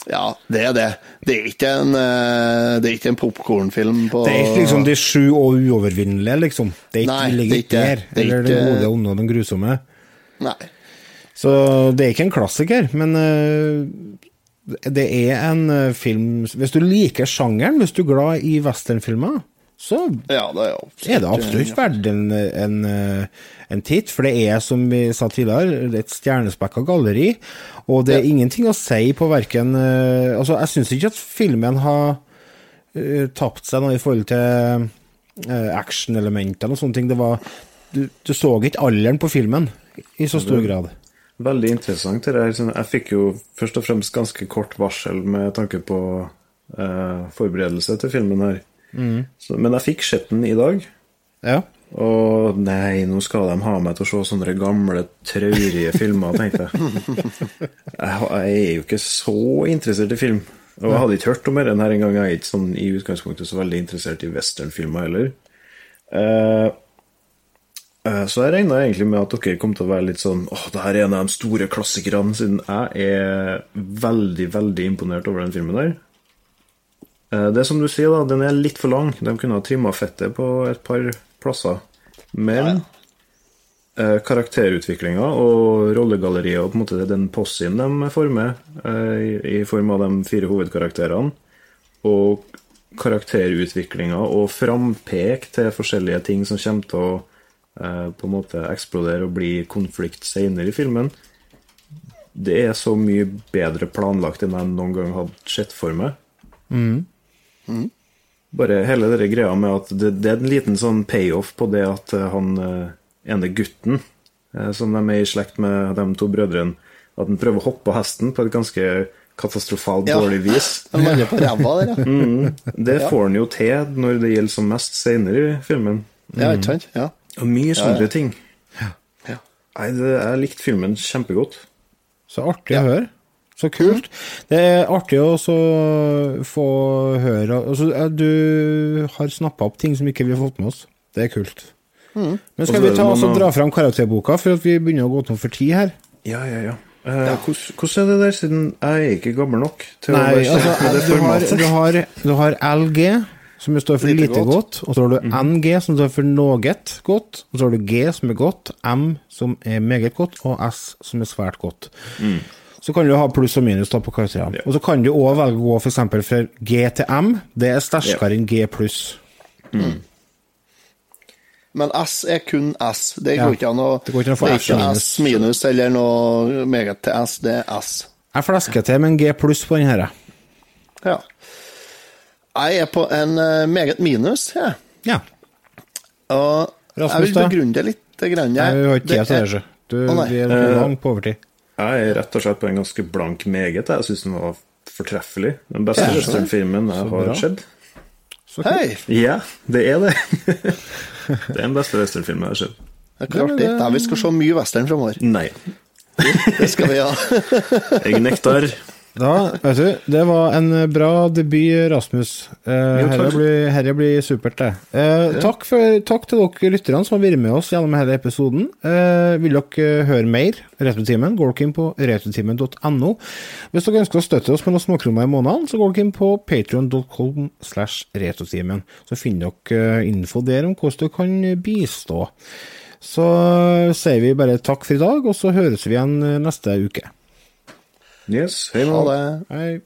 Ja, det er det. Det er ikke en, eh, det er ikke en popkornfilm på Det er ikke liksom de sju og uovervinnelige, liksom. Det er ikke, Nei, ligger er ikke der. det er Eller det gode, onde og den grusomme. Nei. Så det er ikke en klassiker, men eh, det er en film Hvis du liker sjangeren, hvis du er glad i westernfilmer, så Ja, det er er det absolutt verdt en, en, eh, en titt. For det er, som vi sa tidligere, et stjernespekka galleri. Og det er Ja. ingenting å si på verken eh, Altså, jeg syns ikke at filmen har uh, tapt seg noe i forhold til uh, actionelementene og sånne ting. Det var du, du så ikke alderen på filmen i så stor grad. Veldig interessant. Det der. Sånn, Jeg fikk jo først og fremst ganske kort varsel med tanke på uh, forberedelse til filmen her. Så, men jeg fikk sett den i dag. Ja. Og nei, nå skal de ha meg til å se sånne gamle, traurige filmer, tenkte jeg. jeg. Er jo ikke så interessert i film. Og jeg hadde ikke hørt om den her engang. Jeg er ikke sånn i utgangspunktet så veldig interessert i westernfilmer heller. Uh, så jeg regna egentlig med at dere kom til å være litt sånn Åh, det her er en av de store klassikerne, siden jeg er veldig, veldig imponert over den filmen der. Eh, Det er som du sier, da, den er litt for lang. De kunne ha trimma fettet på et par plasser. Men eh, karakterutviklinga og rollegalleriet og på en måte den possien de former, eh, i, form av de fire hovedkarakterene, og karakterutviklinga og frampek til forskjellige ting som kommer til å eh, på en måte eksplodere og bli konflikt senere i filmen, det er så mye bedre planlagt enn jeg noen gang hadde sett for meg. Bare hele den greia med at det, det er en liten sånn payoff på det at eh, han eh, ene gutten, eh, som de er i slekt med de to brødrene, at han prøver å hoppe på hesten på et ganske katastrofalt Ja. dårlig vis. Lander på ræva der, ja. Mm. Det får han jo til når det gjelder som mest seinere i filmen. Ja, ikke sant? Ja. Og mye sånne ja. ting. Ja. Nei, det, jeg likte filmen kjempegodt. Så artig å høre. Så kult. Det er artig å så få høre altså, Du har snappa opp ting som ikke vi har fått med oss. Det er kult. Men skal vi ta og dra fram karakterboka, for at vi begynner å gå tom for tid her? Ja, ja, ja. Eh, hvordan, hvordan er det der, siden jeg er ikke gammel nok til å Nei, være altså, med det du har, du, har, du har LG, som står for Lite lite godt. godt, og så har du NG, som står for noget godt, og så har du G, som er godt, M, som er meget godt, og S, som er svært godt. Så kan du ha pluss og minus da på karakterene. Ja. Og så kan du òg velge å gå for eksempel fra G til M. Det er sterkere enn G pluss. Men S er kun S. Det Ja. går ikke an å Det går ikke an å få S minus. S minus eller noe meget til S. Det er S. Jeg flesker til med en G pluss på den her. Ja. Jeg er på en eh, meget minus, jeg. Ja. Og jeg vil begrunne det litt. Grann. Jeg har ikke tid til det, så. Du, Å, vi er langt på overtid. Jeg er rett og slett på en ganske blank meget. Jeg syns den var fortreffelig. Den beste Ja, westernfilmen jeg har sett. Hei! Ja, det er det. det er den beste westernfilmen jeg har sett. Det er artig. Nei, vi skal se mye western framover. Nei. Det skal vi ha. Jeg nektar. Da, vet du, det var en bra debut, Rasmus. Eh, herre, blir, blir supert, det. Eh, takk, for, takk til dere lytterne som har vært med oss gjennom hele episoden. Eh, vil dere høre mer Retrotimen, går dere inn på retrotimen.no. Hvis dere ønsker å støtte oss med noen småkroner i måneden, så går dere inn på patreon.com slash retrotimen. Så finner dere eh, info der om hvordan dere kan bistå. Så sier vi bare takk for i dag, og så høres vi igjen eh, neste uke. Yes, hei. Ha det. Hei.